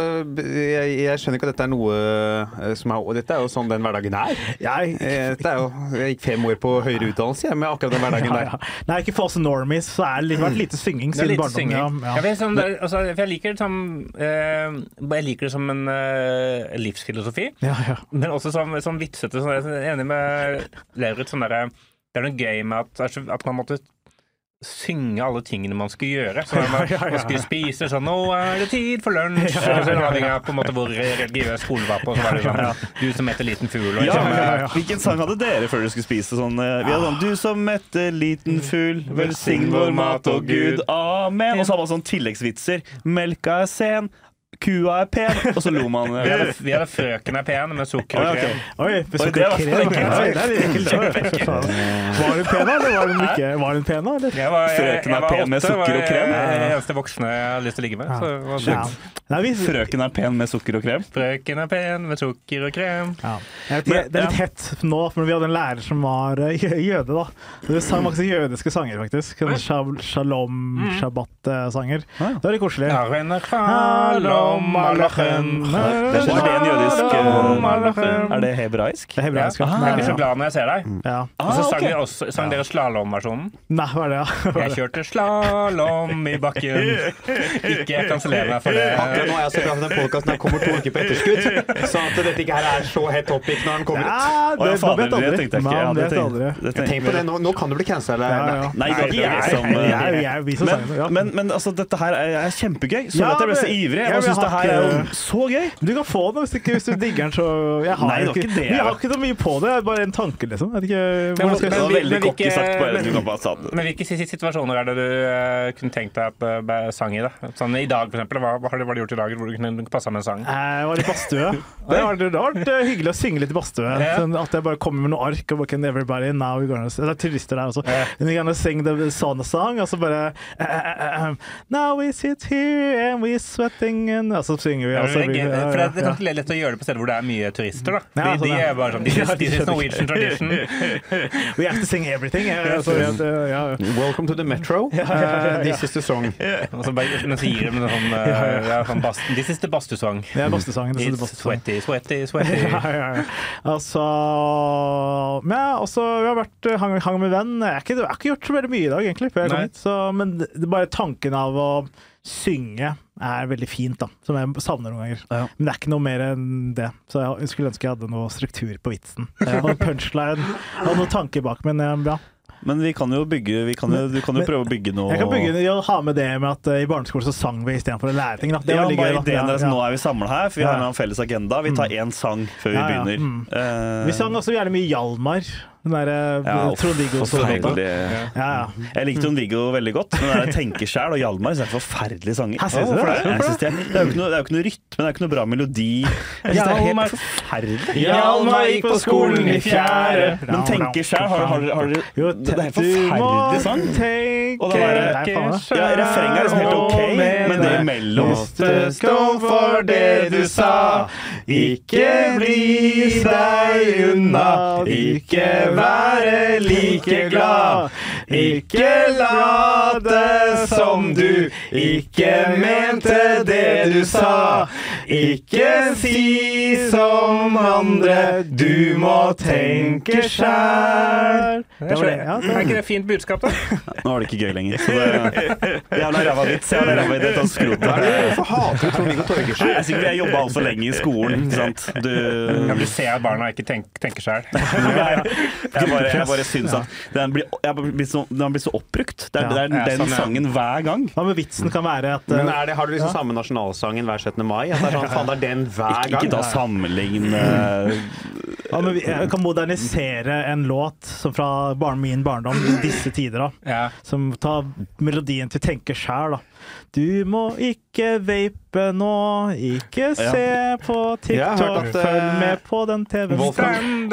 jeg, jeg skjønner ikke at dette er noe eh, som er Og dette er jo sånn den hverdagen er. Jeg, Eh, Dette er jo, jeg gikk fem år på høyere utdannelse jeg, med akkurat den hverdagen ja, der. Nei, ikke for oss normies, så er det har vært lite synging siden barndommen. Ja, Ja, jeg, sånn, det, altså, jeg liker det som eh, Jeg liker det som en eh, livsfilosofi, ja, ja. men også som, som vitsete. Sånn, er enig med Lauritz. Sånn det er noe gøy med at, altså, at man måtte synge alle tingene man skulle gjøre. Så man, Ja, ja, ja. man skulle spise sånn 'Nå er det tid for lunsj'. Og så Avhengig av på en måte hvor religiøs skolen var på. Så var det sånn 'Du som heter liten fugl'. Og Ja, liksom, ja, ja. Hvilken sang hadde dere før dere skulle spise sånn? eh, Vi hadde sånn Du som heter liten fugl, velsign vår mat og Gud. Amen. Og så hadde man sånn tilleggsvitser. Melka er sen, kua er pen. Og så lo man. vi, hadde, vi hadde 'Frøken er pen' med sukker og krem. Oi, Oi, sukker var og krem. hun pen? Eller var hun ikke? Var hun pen. Eller? Jeg var, jeg, Frøken er jeg var pen med sukker og var krem. eneste voksne jeg hadde lyst til å ligge med. Så var Ja. Nei, vi, Frøken er pen med sukker og krem. Frøken er pen med sukker og krem. ja. Jeg vet det er litt hett nå, for vi hadde en lærer som var eh, jøde, da. Det sang masse jødiske sanger, faktisk. Shalom, shabbat-sanger. Ah. Det var litt koselig. Aleichem. Var det en jødisk eh. Er det hebraisk? Det er hebraisk. Ja, jeg blir så glad når jeg ser deg. Ja. Og så Ah, sang, okay. også, sang dere slalåmversjonen. Nei, hva er det, ja? Jeg kjørte slalåm i bakken. Ikke kansellere meg for det. Akkurat nå er jeg så glad for den podkasten kommer to uker på etterskudd, så at dette ikke her er så hett topic når den kommer ut. Ja, ja, det, man fader, vet det aldri. tenkte jeg ikke. Ja, det vet aldri. Tenk på det, nå, nå kan du bli cancella. Ja. Nei, det er ikke jeg som det. Men, men altså, dette her er, er kjempegøy. Så at jeg ble så ivrig. jeg vil syns det her er jo så gøy. Du kan få den hvis, ikke, hvis du digger den, så jeg har Nei, det ikke, ikke det. jeg har ikke så mye på det, det er bare en tanke, liksom. Jeg vet ikke, Men- hvordan skal jeg var vi- veldig cocky sagt. Bare, du kan bare ta det. Men hvilke situasjoner er det du uh, kunne tenkt deg at det ble sang i? da? Sånn I dag, for eksempel. Hva, hva har du gjort i dag hvor du kunne passa med en sang? Jeg var i badstue. Det har vært eh, hyggelig å synge litt i badstue. Ja. Sånn at jeg bare kommer med noe ark og can everybody now we're gonna, Det er turister der også. Ja. Gonna sing the song song, og så bare uh, eh, eh, Now we sit here and we're sweating and Og så synger vi. Ja, og så men vi- det, ja, for det, er kanskje lett å gjøre det på steder hvor det er mye turister. da. Ja, De, sånn, de er bare sånn This Ja, is, de Norwegian tradition. We have to sing everything. Ja, eh, ja. Welcome to the metro. ja, ja, ja. This is the song. Og så bare, men så gir de en sånn, eh, sånn bast, This is the bastu-song. Det er bastusangen. It's bastu sweaty, sweaty, sweaty. ja, ja, ja. Altså Men ja, også, vi har vært eh, hang, hang med venn. Jeg har, ikke, jeg har ikke gjort så veldig mye i dag, egentlig. Før jeg kom hit, så, men det, det er bare tanken av å synge er veldig fint, da. Som jeg savner noen ganger. Ja. Men det er ikke noe mer enn det. Så jeg skulle ønske jeg hadde noe struktur på vitsen. Og punchline og noen tanker bak. Men eh, ja. Men vi kan jo bygge vi kan jo, Du kan jo Men- prøve å bygge noe Jeg kan bygge, ja, ha med det med at uh, i barneskolen så sang vi istedenfor å lære ting. Da. Det ja, var gøy. ideen deres, Ja, Nå er vi samla her, for vi har Ja. en felles agenda. Vi tar én sang før vi begynner. Mm. Uh, Vi sang også gjerne mye Hjalmar. Den derre ja, ja, Trond-Viggo-låta. Ja, ja. Jeg likte Trond-Viggo veldig godt, men det er Tenker sjæl og Hjalmar er forferdelige sanger. Hæ, synes det? Jeg synes det, det, er jo ikke noe, det noe rytme, det er ikke noe bra melodi. Jeg synes det er helt forferdelig. Hjalmar gikk på skolen i fjerde. Men 'Tenke sjæl, har, har, Det er helt forferdelig sang. Og det der-. Ja, refrenget er liksom helt ok, men det imellom Måtte stå for det du sa, ikke bli deg unna, ikke være like glad. Ikke late som du ikke mente det du sa. Ikke si som andre, du må tenke sjæl. Det var det. Ja, Er ikke det fint budskap, da? Nå er det ikke gøy lenger. Så det, jævla ræva vits. Jævla ræva idé. Ta skrot det. Hvorfor hater du Trond-Viggo Torgersen? Jeg er sikkert jeg jobba altfor lenge i skolen. Ikke sant? Du, Ja, du ser at barna ikke tenk, tenker sjæl. jeg, bare, jeg bare syns at den blir, jeg blir så, den har blitt så oppbrukt. Det er, det er Ja, den sånn, ja. sangen hver gang. Hva med vitsen kan være at Men eh, er det, Har du liksom samme nasjonalsangen hver 17. mai? At det er sånn, faen, det er den hver Ikke, gang? ikke ta sammenlign Ja, men med, vi- kan modernisere en låt som fra barn, min barndom i disse tider, da. Ja. Som tar melodien til Tenke sjæl, da. Du må ikke vape nå, ikke Ja. se på TikTok, at, eh, følg med på den TV-en. Wolfgang-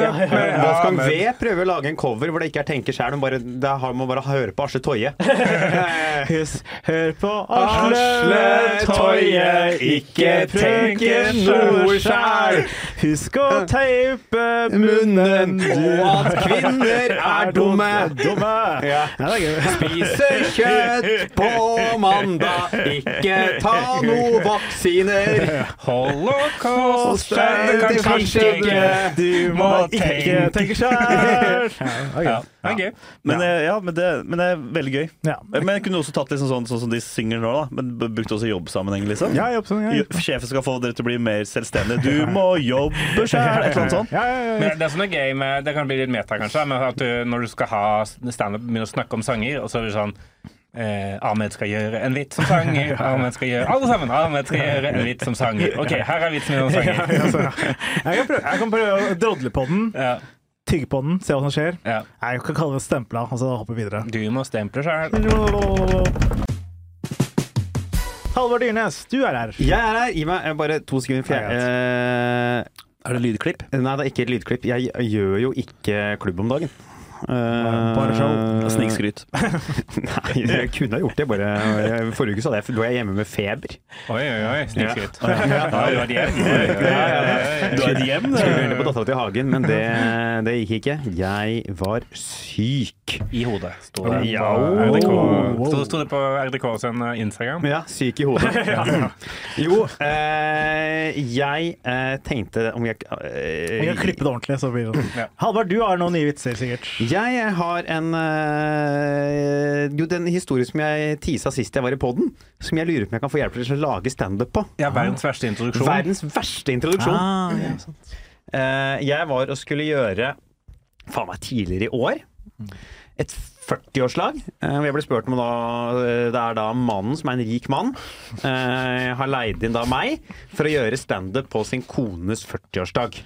V prøver å lage en cover hvor det ikke er tenke sjæl, men bare, det har man bare høre på Asle Toje. Hus, hør på Asle Asle Toje, ikke tenke noe sjæl. Husk å teipe munnen, og at kvinner er dumme. dumme. Ja. Er. Spiser kjøtt på mandag, ikke ta noe vaksiner. Holocaust er Det kanskje kanskje ikke. ikke. Du må ikke tenke sjøl. Ja, okay. Men, eh, ja, men, det, men det er veldig gøy. Ja. Men jeg kunne også tatt liksom sånn, sånn som de synger nå, da. Men brukte brukt også jobbsammenheng, liksom. Ja, jobb sammen ja. Sjefen skal få dere til å bli mer selvstendige. Du må jobbe sjæl, et eller annet sånt. Ja, ja, ja, ja. Men det som er gøy med Det kan bli litt meta, kanskje, men at du, når du skal ha standup, begynner å snakke om sanger, og så er det sånn eh, Ahmed skal gjøre en vits som sanger. Ahmed skal gjøre Alle sammen! Ahmed skal gjøre en vits som sanger. OK, her er vitsen min om sanger. ja, så, ja. Jeg kan prøve, jeg kan prøve å drodle på den, Ja, tygge på den, se hva som skjer. ja. Nei, Jeg kan kalle det stempla, og så hoppe videre. Du må stemple sjøl. Halvard Dyrnes, du er her. Jeg er her. Gi meg bare to sekunder. For jeg, eh, Er det lydklipp? nei, det er ikke et lydklipp. Jeg gjør jo ikke klubb om dagen. Eh, Bare show. Snikskryt. Nei, jeg kunne ha gjort det. Bare Forrige uke så hadde jeg, lå jeg hjemme med feber. Oi, oi, oi. Snikskryt. Ja, du har hjem. Oi, oi. Du har et hjem? Skulle begynne på Dattera til Hagen, men det, det gikk ikke. Jeg var syk. I hodet, sto det Ja. Wow. Sto, det på RDK sin eh, Instagram? Ja, syk i hodet. Jo, eh, jeg eh, tenkte om jeg eh, Jeg kan klippe det ordentlig. så blir det sånn. Ja. Halvard, du har noen nye vitser, sikkert. Jeg har en eh, Jo, den historien som jeg tisa sist jeg var i poden, som jeg lurer på om jeg kan få hjelp til å lage standup på. Ja, verdens verste introduksjon. Verdens verste introduksjon. Ah, ja, sant. Eh, jeg var og skulle gjøre Faen meg tidligere i år. Et 40-årslag. Eh, jeg ble spurt om da Det er da mannen, som er en rik mann, har leid inn da meg for å gjøre standup på sin kones 40-årsdag.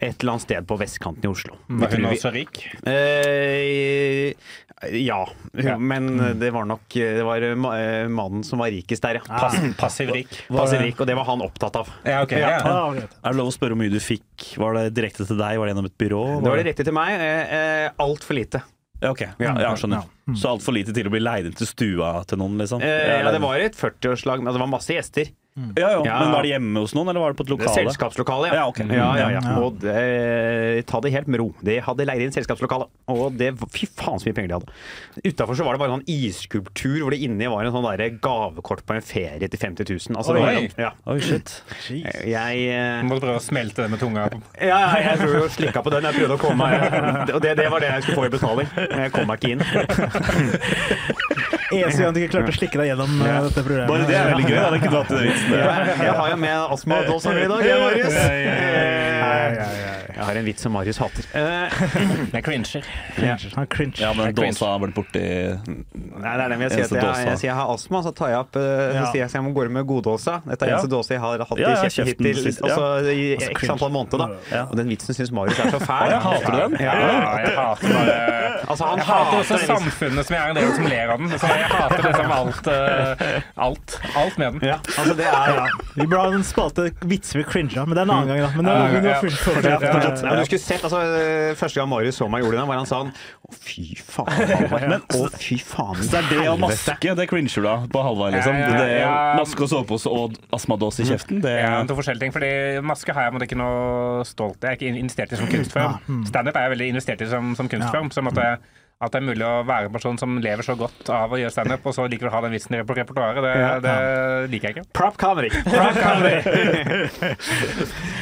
Et eller annet sted på vestkanten i Oslo. Var hun også rik? Eh, ja, Ja. men det var nok Det var eh, mannen som var rikest der, ja. Pass, passiv rik. Passiv rik, og det var han opptatt av. Ja, okay, Ja. Ah. Er det lov å spørre hvor mye du fikk? Var det direkte til deg? Var det gjennom et byrå? Det var direkte til meg. Eh, eh, Altfor lite. Ja, ok. Ja, jeg skjønner. Så altfor lite til å bli leid inn til stua til noen, liksom? Eh, ja, det var et 40-årslag, men det var masse gjester. Ja, ja. Ja. Men var det hjemme hos noen, eller var det på et lokale? Selskapslokale, ja. Ja, okay. ja, ja, ja. Ja. Og de, ta det helt med ro. De hadde leid inn selskapslokale, og det Fy faen så mye penger de hadde. Utafor så var det bare en sånn isskulptur hvor det inni var en sånn der gavekort på en ferie til 50 000. Altså, det var, Oi. ja. Oi, shit. Jeg eh, Må prøve å smelte det med tunga. Ja, ja, jeg tror å slikka på den. Jeg prøvde å komme meg Og det, det var det jeg skulle få i betaling. Jeg kom meg ikke inn. Eneste gang du ikke klarte å slikke deg gjennom ja. dette programmet. Bare det er veldig gøy. hatt den vitsen. Jeg, jeg har jo med astmadåsa mi i dag, jeg, Ja, Ja, ja, ja, Jeg har en vits som Marius hater. Eh, Jeg cringer. Cringe. Han cringe. Ja, men dåsa har vært borti Nei, det er det jeg sier. Jeg, jeg, jeg sier jeg har astma, så tar jeg opp eh, Ja. Så sier jeg at jeg må gå med goddåsa. Dette er Ja. eneste dåse jeg har hatt Ja, i ja, kjeften kjeften hittil altså, i Altså, x antall måneder. da Ja. Og den vitsen syns Marius er så fæl. Ja, hater du den? Ja. Ja, jeg hater bare Altså, han Jeg hater også samfunnet som jeg er en del som ler av den. Så jeg hater liksom alt, uh, alt. Alt med den. Ja, altså det er Ja. Vi burde ha en spalte vitser vi cringa, men det er en annen gang, da. Men det, ja. var først- først- Ja, først- Nei, men du skulle sett, altså, Første gang Marius så meg gjorde det, var han sånn Å, fy faen. Halvard. Å, fy faen. i Så det er det å maske, det cringer du av på Halvard, liksom. Ja, ja, Det er maske og sovepose og astmadås i kjeften, det Ja, to forskjellige ting, fordi Maske har jeg måtte ikke noe stolt Jeg er ikke investert i som kunstform. Standup er jeg veldig investert i som, som kunstform. Så måtte jeg at det er mulig å være en person som lever så godt av å gjøre standup, og så liker å ha den vitsen på repertoaret, det, det liker jeg ikke. Prop comedy.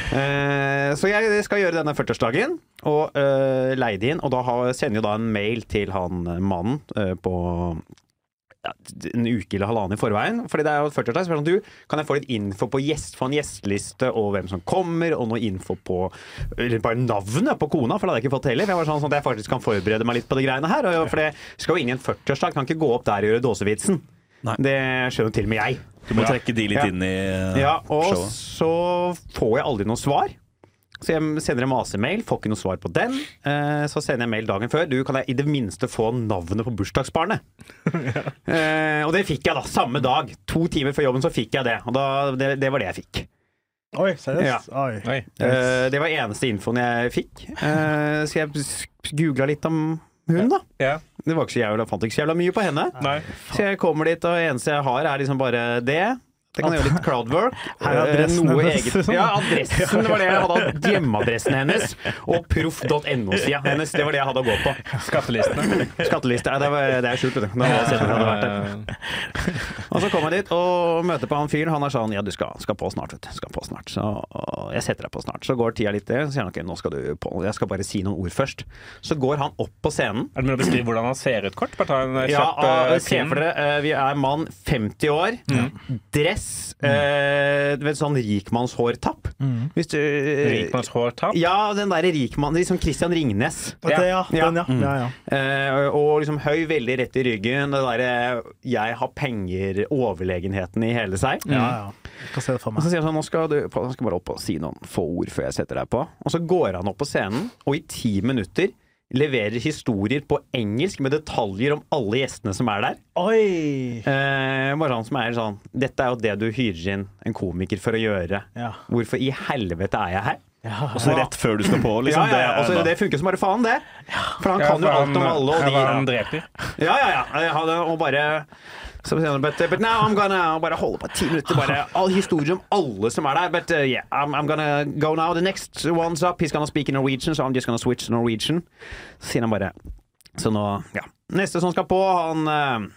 Eh, så jeg skal gjøre denne 40-årsdagen, og uh, leide inn. Og da har, sender jo da en mail til han eh, mannen uh, på ja, en uke eller halvannen i forveien. Fordi det er jo 40-årsdag. Så er sånn, du, kan jeg få litt info på gjest, få en gjesteliste og hvem som kommer, og noe info på eller bare navnet på kona, for det hadde jeg ikke fått heller. Jeg var sånn, sånn at jeg faktisk kan forberede meg litt på de greiene her. Og, for det skal jo inn i en 40-årsdag, kan ikke gå opp der og gjøre dåsevitsen. Nei. Det skjønner til og med jeg. Du må trekke de litt Ja. inn i eh, Ja, og showet. så får jeg aldri noe svar. Så jeg sender en masemail, får ikke noe svar på den. Eh, Så sender jeg mail dagen før. Du, kan jeg i det minste få navnet på bursdagsbarnet? Eh, Og det fikk jeg da, samme dag. To timer før jobben så fikk jeg det. Og da, det, det var det jeg fikk. Oi, seriøst? Oi. Oi. Eh, Det var eneste infoen jeg fikk. Eh, Så jeg googla litt om hun, da. Ja. Det var ikke så jævla, fant ikke så jævla mye på henne. Nei. Så jeg kommer dit, og det eneste jeg har, er liksom bare det. Det kan gjøre litt crowdwork. Her er eh, adressen noe hennes. Ja, adressen det var det jeg hadde. hatt Hjemmeadressen hennes og proff.no-sida hennes. Det var det jeg hadde å gå på. Skattelistene. Skatteliste. Nei, det, var, det er skjult, vet du. Og så kom jeg dit og møter på han fyren. Han er sånn Ja, du skal, skal på snart, vet du. Skal på snart. Så jeg setter deg på snart. Så går tida litt, så sier han ok, nå skal du på. Jeg skal bare si noen ord først. Så går han opp på scenen. Er det mulig å beskrive hvordan han ser ut kort? Bare ta en Ja, kjapp ja, uh, se for dere, eh, vi er mann 50 år, dress, Uh, du vet sånn rikmannshårtapp. Hvis du Rikmannshårtapp. Ja, den derre rikmann, liksom Christian Ringnes. Ja. Ja. Den, ja. ja, ja. Uh, og liksom høy, veldig rett i ryggen. Det derre 'jeg har penger'-overlegenheten i hele seg. ja, ja. Jeg kan se det for Og så sier han sånn, nå skal du skal bare opp og si noen få ord før jeg setter deg på. Og så går han opp på scenen, og i ti minutter leverer historier på engelsk med detaljer om alle gjestene som er der. Oi! Eh, bare han som er sånn Dette er jo det du hyrer inn en komiker for å gjøre. Ja. Hvorfor i helvete er jeg her? ja. Og så rett før du skal på, liksom. ja, ja, ja. Det funker som bare faen, det. For han Ja, kan jo alt om alle, og de, Han dreper. Ja, ja, ja. Og bare but, but now I'm gonna bare holde på ti minutter. Bare all historier om alle som er der. But uh, yeah, I'm, I'm gonna go now. The next one's up. He's gonna speak in Norwegian, so I'm just gonna switch to Norwegian. Så sier han bare Så nå, ja. Neste som skal på, han uh,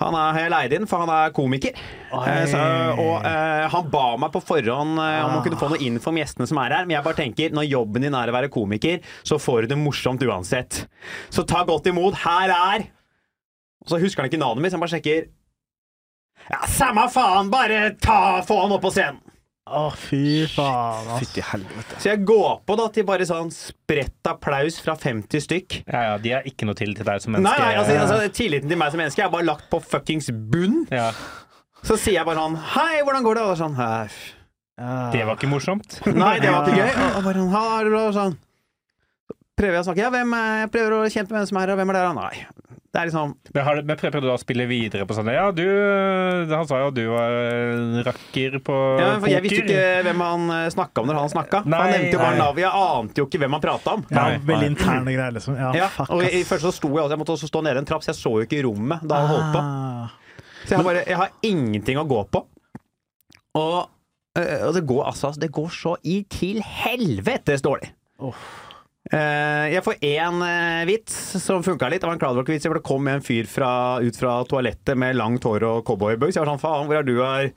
han er, jeg leid inn, for han er komiker. Eh, så, og uh, han ba meg på forhånd uh, om å kunne få noe info om gjestene som er her. Men jeg bare tenker, når jobben din er å være komiker, så får du det morsomt uansett. Så ta godt imot. Her er Og så husker han ikke navnet mitt, så han bare sjekker. Ja, samme faen! Bare ta, få han opp på scenen! Å, fy faen, ass. Fytti helvete. Så jeg går på da til bare sånn spredt applaus fra 50 stykk. Ja, ja, de har ikke noe til til deg som menneske. nei, altså, altså Tilliten til meg som menneske er bare lagt på fuckings bunn. ja. Så sier jeg bare sånn Hei, hvordan går det? Og sånn Hei. Det var ikke morsomt. Nei, det var ikke gøy. Og bare sånn, ha det bra, og sånn. Prøver jeg å snakke. Ja, hvem er, jeg prøver å kjempe med hvem som er her, og hvem er dere? Nei. Det er liksom Men, har, du- men prøver du å spille videre på sånn Ja, du Han sa jo at du var en rakker på ja, for Jeg visste ikke hvem han snakka om når han snakka. Han nevnte jo bare navnet. Jeg ante jo ikke hvem han prata om. Ja, veldig interne greier, liksom. Ja, Ja, fuck, og i, i først så sto jeg også, jeg måtte også stå nede i en trapp, så jeg så jo ikke rommet da han holdt på. Ah. Så jeg bare, jeg har ingenting å gå på. Og, øh, og det går altså Det går så i til helvetes dårlig. Eh, jeg får én eh, vits som funka litt. Det var en crowdwork-vits hvor det kom en fyr fra, ut fra toalettet med langt hår og cowboybugs. Jeg var sånn faen, hvor er du her?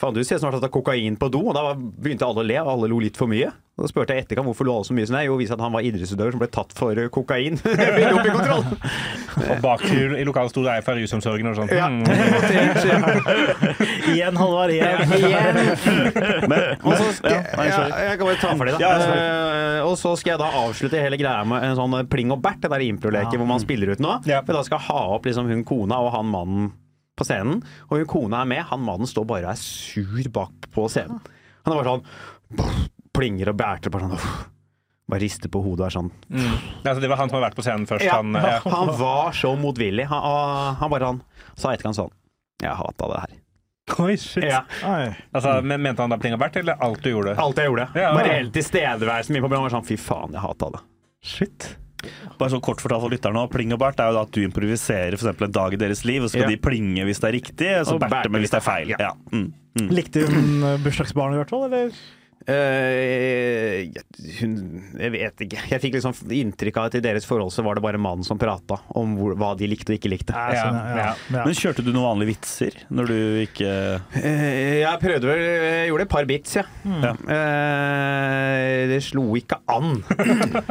Faen, du ser snart at det er kokain på do. Og da begynte alle å le, og alle lo litt for mye. Og så spurte jeg etterkant hvorfor lå alle så mye som det. Jo, viste at han var idrettsutøver som ble tatt for eh, kokain. Opp i kontroll. Og bak i i lokalet sto det ei fra rusomsorgen og sånn. Ja. Mm. Igjen, Halvard. Igjen. Igjen. Men, Og så skal, ja, jeg kan bare ta for det, da. Ja. Eh, og så skal jeg da avslutte hele greia med en sånn pling og bert, det der improleken hvor man spiller ut noe. Ja. For da skal ha opp liksom hun kona og han mannen på scenen. Og hun kona er med, han mannen står bare og er sur bak på scenen. Han er bare sånn plinger og bærter bare sånn uff. Bare rister på hodet og er sånn Mm. Altså, det var han som har vært på scenen først. ja, Han, ja. Han var så motvillig. Han, og han bare han sa etterkant sånn Jeg hata det her. Oi, shit. Ja. Oi. Altså, men Mente han da pling og bert, eller alt du gjorde? Alt jeg gjorde. Ja, Bare helt tilstedeværelsen min på programmet var sånn fy faen, jeg hata det. Shit. Bare så kort fortalt for lytterne Pling og bert er jo da at du improviserer for eksempel en dag i deres liv, og så skal Ja. de plinge hvis det er riktig, og så Og berte med hvis det er feil. Ja. Mm. Mm. Likte hun eh, bursdagsbarnet i hvert fall, eller? Eh, hun Jeg vet ikke. Jeg fikk liksom inntrykk av at i deres forhold så var det bare mannen som prata om hvor, hva de likte og ikke likte. Ja, sånn, ja, ja. ja. Men kjørte du noen vanlige vitser når du ikke uh, jeg prøvde vel Jeg gjorde et par bits, ja. Mm. Uh, det slo ikke an.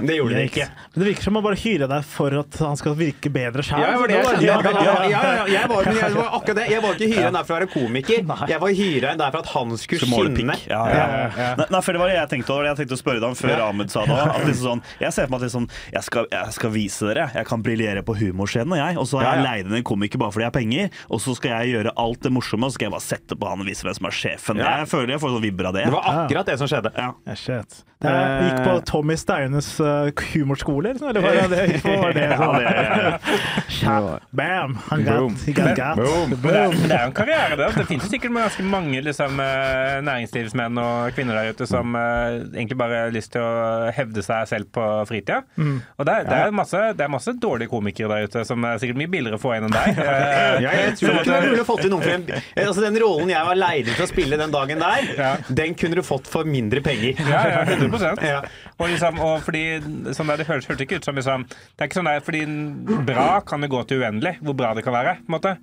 Det gjorde det ikke. Men det virker som å bare hyre deg for at han skal virke bedre sjøl. Ja, det var det jeg skjønte. Ja, ja, ja, ja, jeg var, jeg var akkurat det. Jeg var ikke hyra inn der for å være komiker. Jeg var hyra inn der for at han skulle skinne. Ja, Ja, ja. Nei, nei, for det var det jeg tenkte over. Jeg tenkte å spørre deg om før Ahmed sa det. At liksom sånn, jeg ser for meg at liksom, jeg, skal, jeg skal vise dere. Jeg kan briljere på humorscenen, jeg. Og så har jeg ja. leid inn en komiker bare fordi jeg har penger. Og så skal jeg gjøre alt det morsomme, og så skal jeg bare sette på han og vise hvem som er sjefen. Ja. Jeg føler jeg får sånn vibber av det. Det var akkurat det som skjedde. Ja. Ja, shit. Det er, gikk på Tommy Steines uh, humorskole, eller, eller var det det? Var det, sånn? Ja, det- Bam! Han Boom. got, he got got. Boom. det, er, det er jo en karriere, det. Det finnes jo sikkert ganske mange liksom, eh, næringslivsmenn og kvinner der ute som uh, egentlig bare har lyst til å hevde seg selv på fritida. Og det det, er masse, det er masse dårlige komikere der ute som er sikkert mye billigere å få inn enn deg. Eh, jeg tror ikke det er mulig å få til noen for en, altså Den rollen jeg var leid til å spille den dagen der, Ja. den kunne du fått for mindre penger. Ja, ja, 100 Ja. Og, liksom, og fordi sånn der, Det hørtes ikke ut som liksom, Det er ikke sånn der, fordi bra kan det gå til uendelig, hvor bra det kan være. på en måte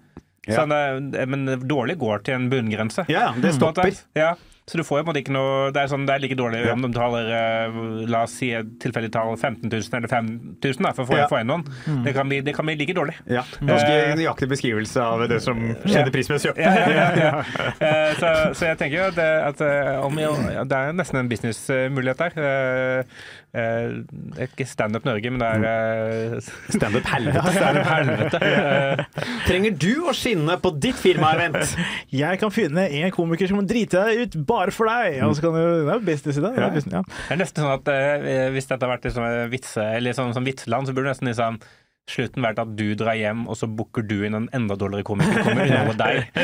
Ja. sånn, eh, Men dårlig går til en bunngrense. Ja, det stopper. Ja. Så du får jo på en måte ikke noe Det er, sånn, det er like dårlig om de betaler eh, La oss si et tilfeldig tall 15 000 eller 5000 da, for å få, Ja. få inn noen. Det, kan bli, det kan bli like dårlig. Ja. Ganske nøyaktig beskrivelse av det som skjedde prismessig. Ja, ja, ja, ja. Eh, Så, så jeg tenker jo at, at eh, om, ja, det er nesten en businessmulighet der. Eh, eh, Det er ikke Standup Norge, men det er eh, Standup helvete. Stand Helvete. Eh, Trenger du å skinne på ditt firmaevent? Jeg kan finne en komiker som driter deg ut bare for deg! Og så kan du, det er jo business i det. det. er business, ja. Det er nesten sånn at uh, Hvis dette har vært liksom vitse, eller sånn, sånn vitseland, så burde det nesten liksom slutten vært at du drar hjem, og så booker du inn en enda dårligere komiker. Kommer underholde deg.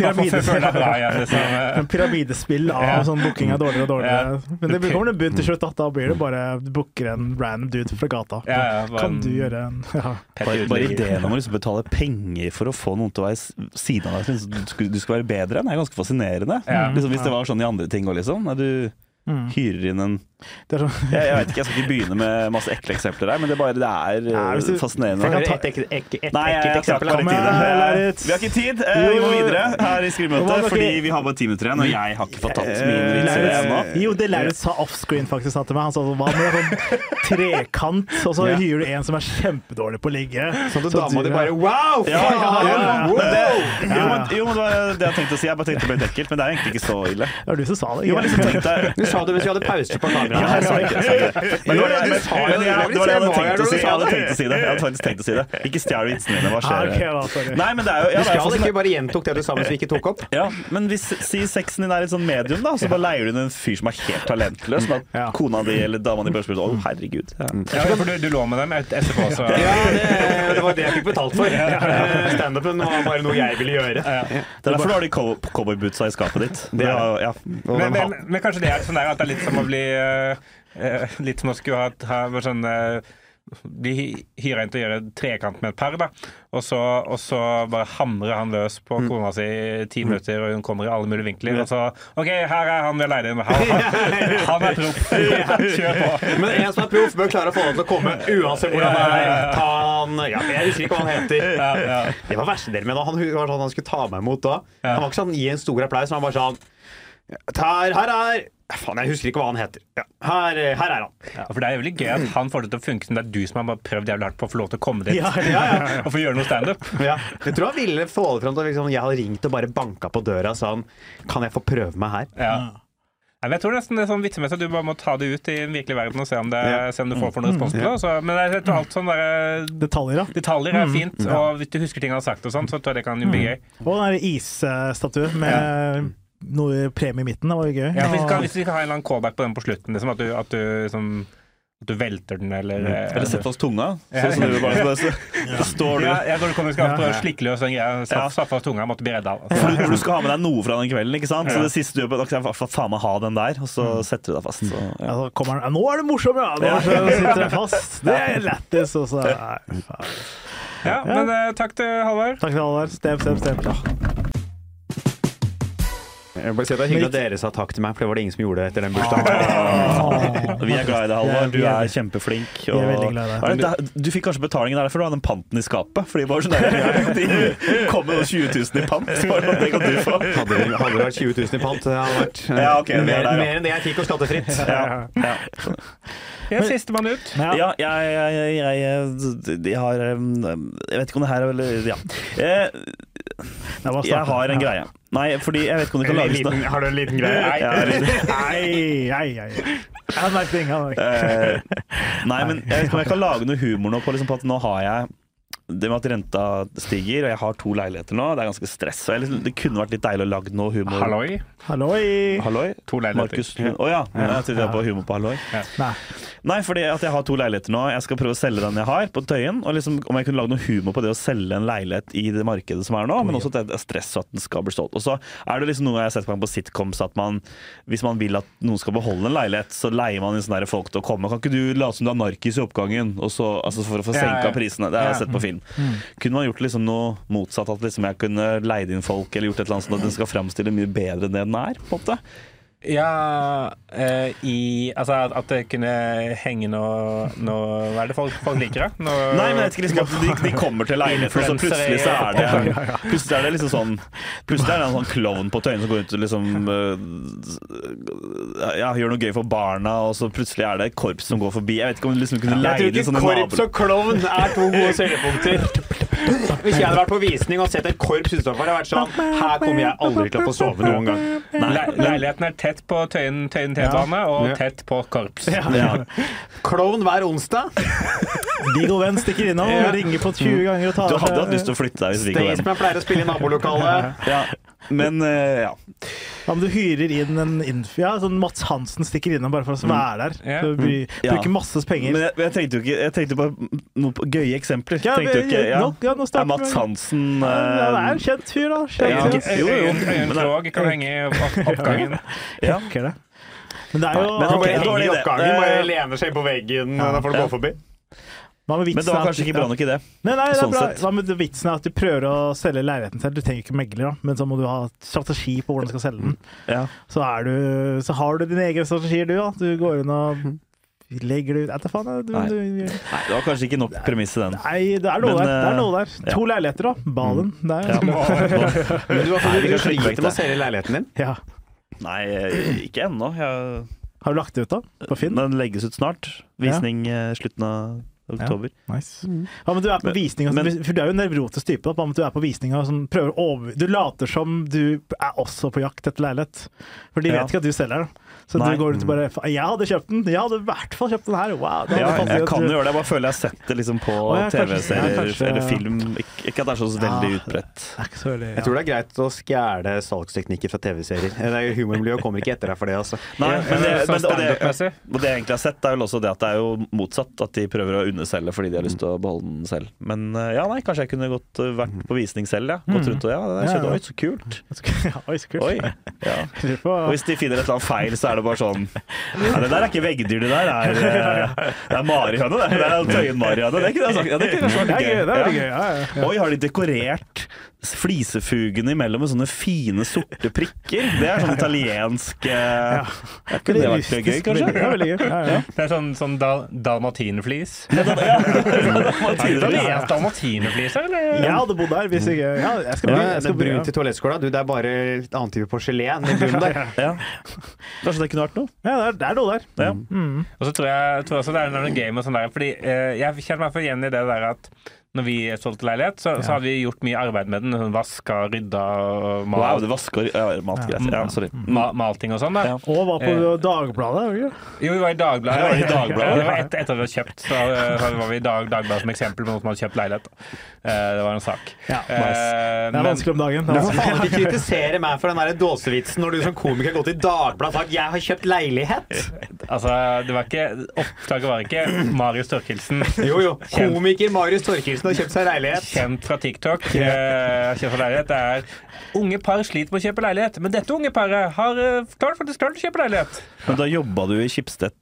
Liksom. Pyramidespill av sånn booking er dårligere og dårligere. Ja. Men det kommer det bunn til slutt. at Da blir det bare du booker en random dude fra gata. Ja, ja, bare kan du gjøre en ja. Bare, bare ideen om å liksom betale penger for å få noen til å være siden av deg, synes du skal, du skal være bedre enn, er ganske fascinerende. Ja. Liksom, hvis det var sånn i andre ting òg, liksom. Nei, Du Mm. hyrer inn en Det er sånn jeg, jeg vet ikke, jeg skal ikke begynne med masse ekle eksempler her, men det, er bare, det er Ja, eh, du- fascinerende. Jeg jeg ta- et, et, ek- ek- et Nei, ekkelt eksempel? her Kom Eh. Vi har ikke tid. Eh, Vi må videre her i skrivemøtet, fordi vi har bare ti minutter igjen, og jeg har ikke fått tatt min vitser vits ennå. Jo, det Lauritz sa offscreen faktisk sa til meg. Han sa sånn, hva med sånn trekant, og så hyrer du en som er kjempedårlig på å ligge. Sånn at Så dama di bare Wow! Ja, ja, ja, ja. Wow! Det, jo, men, jo, men det var det jeg tenkte å si. Jeg bare tenkte det ble litt ekkelt, men det er egentlig ikke så ille. Det var du som sa det. Jo, men liksom det mens vi hadde pauser på kameraet. Ja, jeg sa ikke jeg sa ikke. Men det var det, men, du sa jo men jeg, det var det jeg hadde tenkt å si. Jeg hadde det. tenkt å si det. Jeg hadde faktisk tenkt å si det. Ikke stjel vitsene mine. Hva Ah, skjer? sorry. Nei, men det er jo ja, det er ikke bare gjentok det du sa mens vi ikke tok opp? Ja, men hvis si sexen din er et sånn medium, da, så bare leier du inn en fyr som er helt talentløs, Sånn at kona di eller dama di bare spør sånn Å, herregud. Ja. Ja, for du, du lå med dem etterpå, så Ja, det, det var det jeg fikk betalt for. Eh, Standupen var bare noe jeg ville gjøre. Det er derfor du har de cowboybootsa i skapet ditt. Det er ja. Men, men, men kanskje det er sånn der at det er litt som å bli eh, eh, Litt som å skulle ha, ha sånn uh, bli hy- hyra inn til å gjøre trekant med et par, da. Og så, og så bare hamrer han løs på kona si i ti minutter, og hun kommer i alle mulige vinkler. Og så OK, her er han vi har leid inn. Han, han, han er proff. Kjør på. Men en som er proff, bør klare å få han til å komme uansett hvordan det er. Ta han ja, Jeg husker ikke hva han heter. Ja, ja. Det var verste delen med det. Han var sånn han skulle ta meg imot da. Han var ikke sånn gi en stor applaus, men han var sånn Her, her er Faen, jeg husker ikke hva han heter. Ja, her, her er han. Ja, for Det er jo veldig gøy at han får det til å funke som det er du som har prøvd jævlig hardt på å få lov til å komme dit Ja, Ja, ja. og få gjøre noe standup. Ja. Jeg tror han ville få det fram til liksom, jeg hadde ringt og bare banka på døra og sa han, kan jeg få prøve meg her. Ja. Men jeg tror nesten det er sånn vitsemessig at du bare må ta det ut i den virkelige verden og se om, det, Ja. se om du får for noen respons på det. Så, men jeg tror alt sånn der, Detaljer, detaljer er fint, og hvis du husker ting han har sagt, og sånn, så tror jeg det kan bli gøy. Og den isstatuen isstatue med noe premie i midten. Det var jo gøy. Ja, hvis, vi kan, hvis vi kan ha en eller annen callback på den på slutten, liksom, at du, at du liksom At du velter den, eller mm. Eller sett fast tunga. Sånn som du bare, så, så, så står du ja, jeg tror du kommer skal prøve å slikke løs den greia. Satt fast tunga, måtte bli redda. For du, for du skal ha med deg noe fra den kvelden, ikke sant? Så det siste du gjør, er kan jeg faen meg ha den der, og så setter du deg fast. Så, Ja, ja. kommer Nå er det morsom, ja! Nå sitter jeg fast. Det er lættis. Og så Nei, faen. Ja, men uh, takk til Halvard. Takk til Halvard. Stem, stem, stem. Jeg bare si at Det er hyggelig at dere sa takk til meg, for det var det ingen som gjorde etter den bursdagen. Vi er glad i deg, Halvor. Du er det. kjempeflink. Vi er veldig glad i deg. Det Du fikk kanskje betalingen der for du hadde den panten i skapet? Fordi bare var sånn der, De kom med 20 000 i pant. Det Det kan du få. Hadde det hadde det vært 20 000 i pant, det hadde vært Ja, okay, det er mer, der, ja. mer enn det jeg fikk og skattefritt. Ja, ja. Ja, Sistemann ut. Ja. Ja, jeg, jeg, jeg, jeg, jeg har um, Jeg vet ikke om det her er veldig Ja. Eh, Jeg har en Ja. greie. Nei, fordi jeg vet ikke om du kan lage liten, har du en liten greie? Nei. Nei, nei, nei. Jeg merket det ikke. Eh, Nei, men jeg vet ikke om jeg kan lage noe humor nå på, liksom, på at nå har jeg det med at renta stiger, og jeg har to leiligheter nå, det er ganske stress. Og jeg, liksom, det kunne vært litt deilig å lage noe humor. Halloi. Halloi! Halloi? To leiligheter. Markus Å ja. Jeg trodde jeg var på humor på halloi. Nei. Nei, fordi at jeg har to leiligheter nå. Jeg skal prøve å selge den jeg har, på Tøyen. Og liksom, om jeg kunne lage noe humor på det å selge en leilighet i det markedet som er nå, men også at det er stress og at den skal bli solgt. Og så er det liksom noe jeg har sett på, på sitcoms, at man, hvis man vil at noen skal beholde en leilighet, så leier man inn sånne folk til å komme. Kan ikke du late som du er narkis i oppgangen, og så, altså for å få Ja, senka ja. prisene? Det har jeg sett på film. Kunne man gjort liksom noe motsatt, at liksom jeg kunne leid inn folk, eller gjort et eller annet sånn at den skal framstille mye bedre enn det den er? på en måte? Ja uh, i Altså at, at det kunne henge noe, noe Hva er det folk, folk liker, da? Noe, Nei, men jeg vet ikke liksom de, de kommer til leiligheten, og så plutselig så er det Plutselig er det liksom sånn Plutselig er det en sånn klovn på Tøyen som går ut og liksom uh, Ja, gjør noe gøy for barna, og så plutselig er det et korps som går forbi. Jeg vet ikke om du liksom kunne leie inn sånne naboer og klovn er to gode selgepunkter. Hvis jeg hadde vært på visning og sett et korps utenfor, hadde jeg vært sånn Her kommer jeg aldri til å få sove noen gang. Le leiligheten er tett på Tøyen Tøyen T-bane og tett på korps. Klovn hver onsdag. Viggo Venn stikker innom og Ja. ringer på 20 ganger og tar Du hadde hatt lyst til å flytte deg hvis Viggo Venn Staysman pleier å spille i nabolokalet. ja. Men uh, ja. Ja, men du hyrer inn en Infia. Sånn Mats Hansen stikker innom bare for å være der. Så bry, Ja. bruker masse penger. Men jeg, jeg tenkte jo ikke Jeg tenkte på noen på gøye eksempler. Ja, tenkte jo ikke, ja. nå- ja, nå Er Mats Hansen Hansen Ja, det er øh, en kjent fyr, da. Kjent Ja. fyr. Jo, jo. Øyen tog kan henge i opp- oppgangen. ja. Ikke det. Men det er jo men Han ok, bare dårlig henger i oppgangen, bare Eh, lener seg inn på veggen når folk går forbi. Hva med Men det var kanskje ikke bra nok idé. Nei, nei, det er sånn bra. Hva med vitsen er at du prøver å selge leiligheten selv? Du trenger ikke megler, da, men så må du ha strategi på hvordan du skal selge den. Ja. Så, er du, så har du dine egne strategier, du. da. Du går inn og legger det ut Etter faen. Du, Nei. du, Nei, det var kanskje ikke nok premiss i den. nei, det er noe Men, der. Det er eh, noe der. ja. To leiligheter, da. Balen. Der. Ja. Men du, du har vekk sliter med å selge leiligheten din. Ja. Nei, ikke ennå. Jeg- Har du lagt det ut, da? På Finn? Den legges ut snart. Visning ja. slutten av oktober. Nice. Ja, men du er på Men- visning, og- men- for du er jo en nevrotisk type. Da, men du er på visning sånn, prøver å over... Du later som du er også på jakt etter leilighet. For de Ja. vet ikke at du selger den. Så Nei. du går rundt og bare Jeg hadde kjøpt den! Jeg hadde i hvert fall kjøpt den her! Wow! det Ja, jeg kan jo gjøre det. Jeg bare føler jeg har sett det liksom på TV-serier eller film. Ik- Ikke at det er så veldig Ja. utbredt. Så veldig Jeg tror det er greit å stjele salgsteknikker fra TV-serier. Er Humormiljøet kommer ikke etter deg for det, altså. Nei, men det, men, og, det, og, det, og det jeg egentlig har sett, er vel også det at det er jo motsatt. At de prøver å underselge fordi de har lyst til å beholde den selv. Men eh, ja, nei, kanskje jeg kunne gått eh, vært på visning selv, ja. Gått rundt og ja, det Ja, skjedde, oi, så kult. Oi, så kult. Oi. Ja. Og hvis de finner et eller annet feil, så er det bare sånn ja, Det der er ikke veggdyr, det der er, eh, det er marihøne. Det Det er Tøyen-marihøne. Det det, det Det vært er gøy. Det er Ja. veldig gøy. Ja, ja, ja. Oi, har de dekorert flisefugene imellom med sånne fine, sorte prikker? Det er sånn italiensk ja. ja. Kunne det vært gøy, kanskje? Ja, veldig gøy. Ja, ja. Det er sånn, sånn dal dalmatinflis. Ja. Dalmatinerfliser, eller? Jeg hadde bodd der hvis ikke Ja, jeg skal Ja, bli. Jeg er skal bli brunt i toalettskåla. Du, det er bare et annen type porselen i bunnen der. Ja. Kanskje det kunne vært noe? ja, det er, det er noe der. Ja. Mm. Og så tror jeg, tror også det er noe game og sånn der, fordi eh, jeg kjenner meg for igjen i det der at når vi solgte leilighet, så, så hadde vi gjort mye arbeid med den. Sånn Vaska, rydda, og Wow, vasker ja, matgreit. Ja, sorry. ma, malting og sånn. da Ja. Og var på Eh. Dagbladet. ikke? Jo, vi var i Dagbladet. Var i Dagbladet. Det var etter, etter at vi hadde kjøpt. Så, eh, så var vi i dag, Dagbladet som eksempel på noen som hadde kjøpt leilighet. Eh, Det var en sak. Ja, Eh, Det er vanskelig om dagen. Du Det får faen ikke kritisere meg for den der dåsevitsen når du som komiker gått i Dagbladet og sagt 'jeg har kjøpt leilighet'. Altså, det var ikke Oppslaget var ikke Marius Torkelsen. Jo, jo. Komiker Marius Torkelsen har kjøpt seg leilighet. Kjent fra TikTok. Kjent fra leilighet. Det er Unge par sliter med å kjøpe leilighet, men dette unge paret har eh, klart, faktisk klart å kjøpe leilighet. Men da jobba du i Schibsted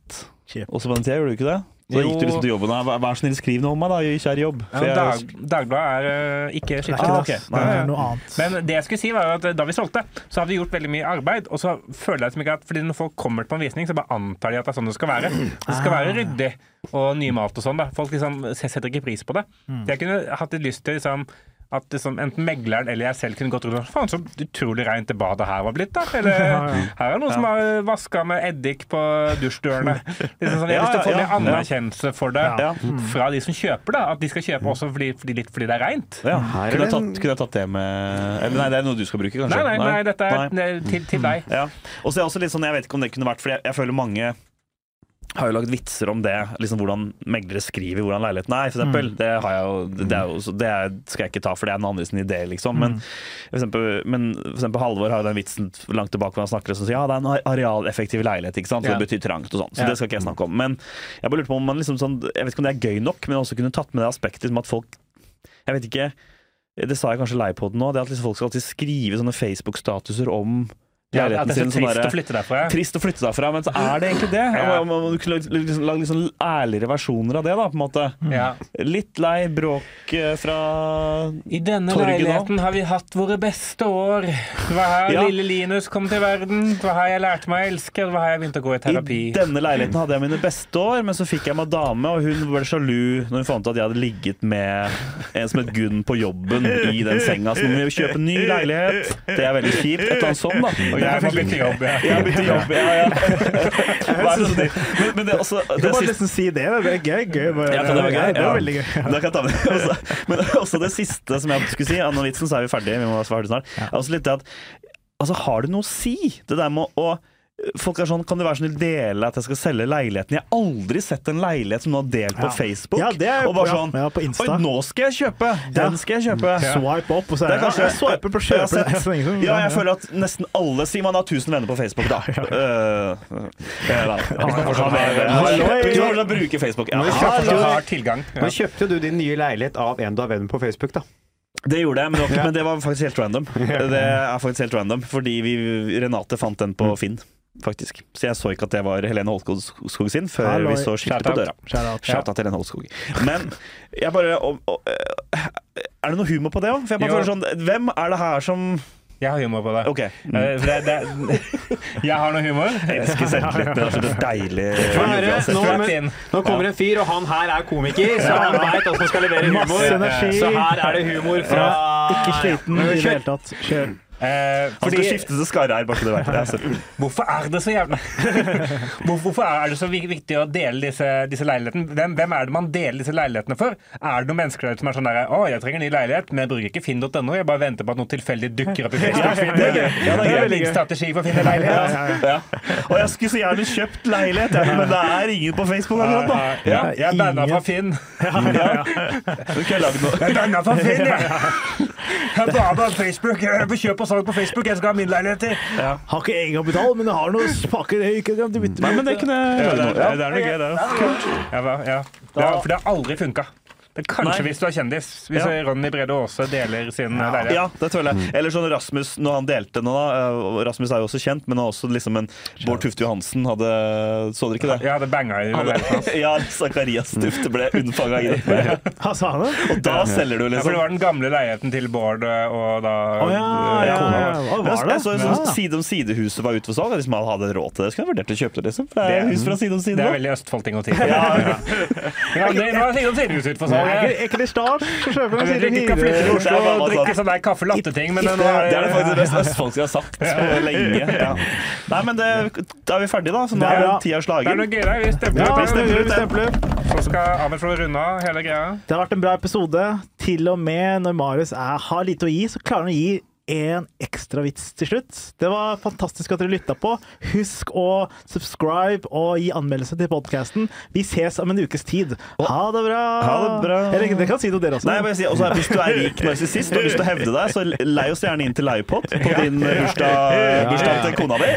også på den tida, gjorde du ikke det? Så gikk du liksom til jobben. Vær, så snill, skriv noe om meg, da, kjære jobb. Ja, Dag, Dagbladet er uh, ikke skiftet. Ah, ok. Det er noe annet. Men det jeg skulle si var at eh, da vi solgte, så hadde vi gjort veldig mye arbeid. Og så føler jeg som ikke at fordi når folk kommer på en visning, så bare antar de at det er sånn det skal være. Det skal være ryddig og nymalt og sånn. da. Folk liksom setter ikke pris på det. Så jeg kunne hatt litt lyst til liksom at liksom, enten megleren eller jeg selv kunne gått rundt og Faen, så utrolig reint det badet her var blitt, da. Eller her er noen som har vaska med eddik på dusjdørene. Liksom sånn, jeg har lyst til å få Ja, ja, ja. anerkjennelse for det Ja. fra de som kjøper det. At de skal kjøpe også fordi, fordi, litt fordi det er reint. Ja. Er Kunne, jeg tatt, kunne jeg tatt det med Eller nei, det er noe du skal bruke, kanskje? Nei, nei, nei, dette er Nei. eh, til, til deg. Ja. Og så er det også litt sånn, jeg vet ikke om det kunne vært For jeg, jeg føler mange har jo lagd vitser om det, liksom hvordan meglere skriver hvordan leiligheten er, for eksempel. Det, har jeg jo, det, er jo, så det skal jeg ikke ta, for det er en andres idé, liksom. Men for eksempel, men for eksempel Halvor har jo den vitsen langt tilbake hvor han snakker som sier ja, det er en arealeffektiv leilighet, ikke sant. Så det betyr trangt og sånn. Så Ja. det skal ikke jeg snakke om. Men jeg bare lurte på om man liksom sånn Jeg vet ikke om det er gøy nok, men også kunne tatt med det aspektet som at folk Jeg vet ikke det sa jeg kanskje lei på den nå, det at liksom folk skal alltid skrive sånne Facebook-statuser om leiligheten det er sin. sånn trist å flytte derfra. trist å flytte derfra, men så er det egentlig det. Ja. Man, man, kunne liksom, lage sånn ærligere versjoner av det, da, på en måte. Ja. Litt lei bråk fra torget nå. I denne leiligheten har vi hatt våre beste år. Det var her Ja. lille Linus kom til verden. Det var her jeg lærte meg å elske. Det var her jeg begynte å gå i terapi. I denne leiligheten hadde jeg mine beste år, men så fikk jeg meg dame, og hun ble sjalu når hun fant ut at jeg hadde ligget med en som het Gunn på jobben i den senga. Så nå må vi kjøpe en ny leilighet. Det er veldig kjipt. Et eller annet sånt, da. Og jeg har bytte jobb. Ja. Jeg har byttet jobb, ja, ja. Det Men, men det er også Du det kan bare nesten si det. Det er gøy. gøy bare, Ja, kan det var gøy? Det var veldig gøy. Da kan jeg ta med det. Også, men også det siste som jeg skulle si, av den vitsen, så er vi ferdige. Vi må svare snart. Er Også litt det at, altså, har det noe å si? Det der med å Folk er sånn, Kan du være snill dele at jeg skal selge leiligheten? Jeg har aldri sett en leilighet som du har delt på Ja. Facebook. Ja, det er- og bare sånn ja, på Insta. Oi, nå skal jeg kjøpe! Den Ja. skal jeg kjøpe! Swipe opp, og så er det, kanskje ja, swipe på kjøpet Jeg har sett- så. Ja, jeg føler at nesten alle sier man har 1000 venner på Facebook, da. Uh. Du kan fortsatt bruke Facebook. Ja. Du kjøpte har tilgang. Men kjøpte jo du din nye leilighet av en du har venn på Facebook, da? Det gjorde jeg, men det, var, men det var faktisk helt random. Det er faktisk helt random, fordi vi, Renate fant den på Finn. Faktisk. Så jeg så ikke at det var Helene Holskog sin før Hello. vi så skiltet på døra. Shout-out. Til Helene Holskog. Men jeg bare og, og, Er det noe humor på det òg? For jeg bare føler sånn Hvem er det her som Jeg har humor på det. Okay. Mm. det, det jeg har noe humor. Jeg elsker selvtilliten. Det er så deilig. Høre, nå, men, nå kommer en fyr, og han her er komiker, så han veit hvordan han skal levere humor. Så her er det humor fra Ikke sliten i det hele tatt. Kjør. Eh, Han skal skifte til Skarre har hvorfor er det så jævlig Hvorfor er det så viktig å dele disse, disse leilighetene? Hvem, hvem er det man deler disse leilighetene for? Er det noen mennesker der som er sånn der Å, jeg trenger ny leilighet, men jeg bruker ikke finn.no. Jeg bare venter på at noe tilfeldig dukker opp i Facebook. det er. Ja, det er strategi for å finne leilighet. Ja. Og jeg skulle så gjerne kjøpt leilighet, men det er ingen på Facebook akkurat nå. Ja, jeg er banna fra Finn. Ja. Du kan lage noe. Jeg er banna fra Finn, jeg! Jeg er bare på Facebook. Jeg er på kjøp og salg på Facebook. Jeg skal ha min leilighet til. Har ikke egenkapital, men jeg har noen pakker jeg ikke kan bytte Nei, men det kunne jeg Ja, det, er, Ja. det er noe gøy, det. Ja, ja. For det har aldri funka. Men kanskje Nei. hvis du er kjendis. Hvis Ja. Ronny Brede Aase deler sin leilighet. Ja, det føler jeg. Eller sånn Rasmus, når han delte nå, da. Rasmus er jo også kjent, men også liksom en Bård Tufte Johansen hadde Så dere ikke det? Ja, hadde banga i leiligheten. Ja, Zakarias Tufte ble unnfanga i det. Han sa det? Og da selger du, liksom. Ja, for det liksom. var den gamle leiligheten til Bård, og da Å ja, ja, kona ja. var- Hva Men var det? jeg så sånn Ja. Side om side-huset var ute for salg. Hvis man hadde råd til det, skulle jeg vurdert å kjøpe det. liksom For det er Det- hus fra side om side. Det er veldig Østfold-ting å si. Ja, ja, det var side om side ut for salg. Er ikke det stas? Så kjøper det ikke flytte til Oslo og drikke sånn der kaffe latte-ting, men nå Det er det faktisk det beste østfolske jeg har sagt på lenge. Ja. Nei, men det, da er vi ferdige, da. Så nå Det er bra. tida Det er noe gøy der. Vi stempler Ja, vi stempler, ut. stempler. Så skal Ahmed få runde av hele greia. Det har vært en bra episode. Til og med når Marius er, har lite å gi, så klarer han å gi en ekstra vits til slutt. Det var fantastisk at dere lytta på. Husk å subscribe og gi anmeldelse til podkasten. Vi ses om en ukes tid. Ha det bra! Ha det bra. Eller dere kan si noe, dere også. Nei, si, også, Hvis du er rik narsissist og har lyst til å hevde deg, så lei oss gjerne inn til livepod på din bursdag, bursdag til kona di.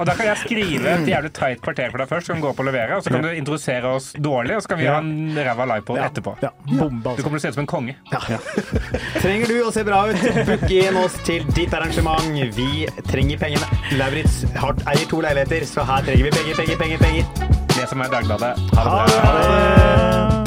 Og da kan jeg skrive et jævlig tight kvarter for deg først, så kan du gå opp og levere, og så kan du introdusere oss dårlig, og så kan vi ha en ræva livepod på etterpå. Ja, bomba, Du altså. kommer til å se ut som en konge. Trenger du å se bra ut, book inn oss til ditt arrangement. Vi trenger pengene. Lauritz har- eier to leiligheter, så her trenger vi penger, penger, penger. penger. Det som er Dagbladet. Ha det Ha bra. det!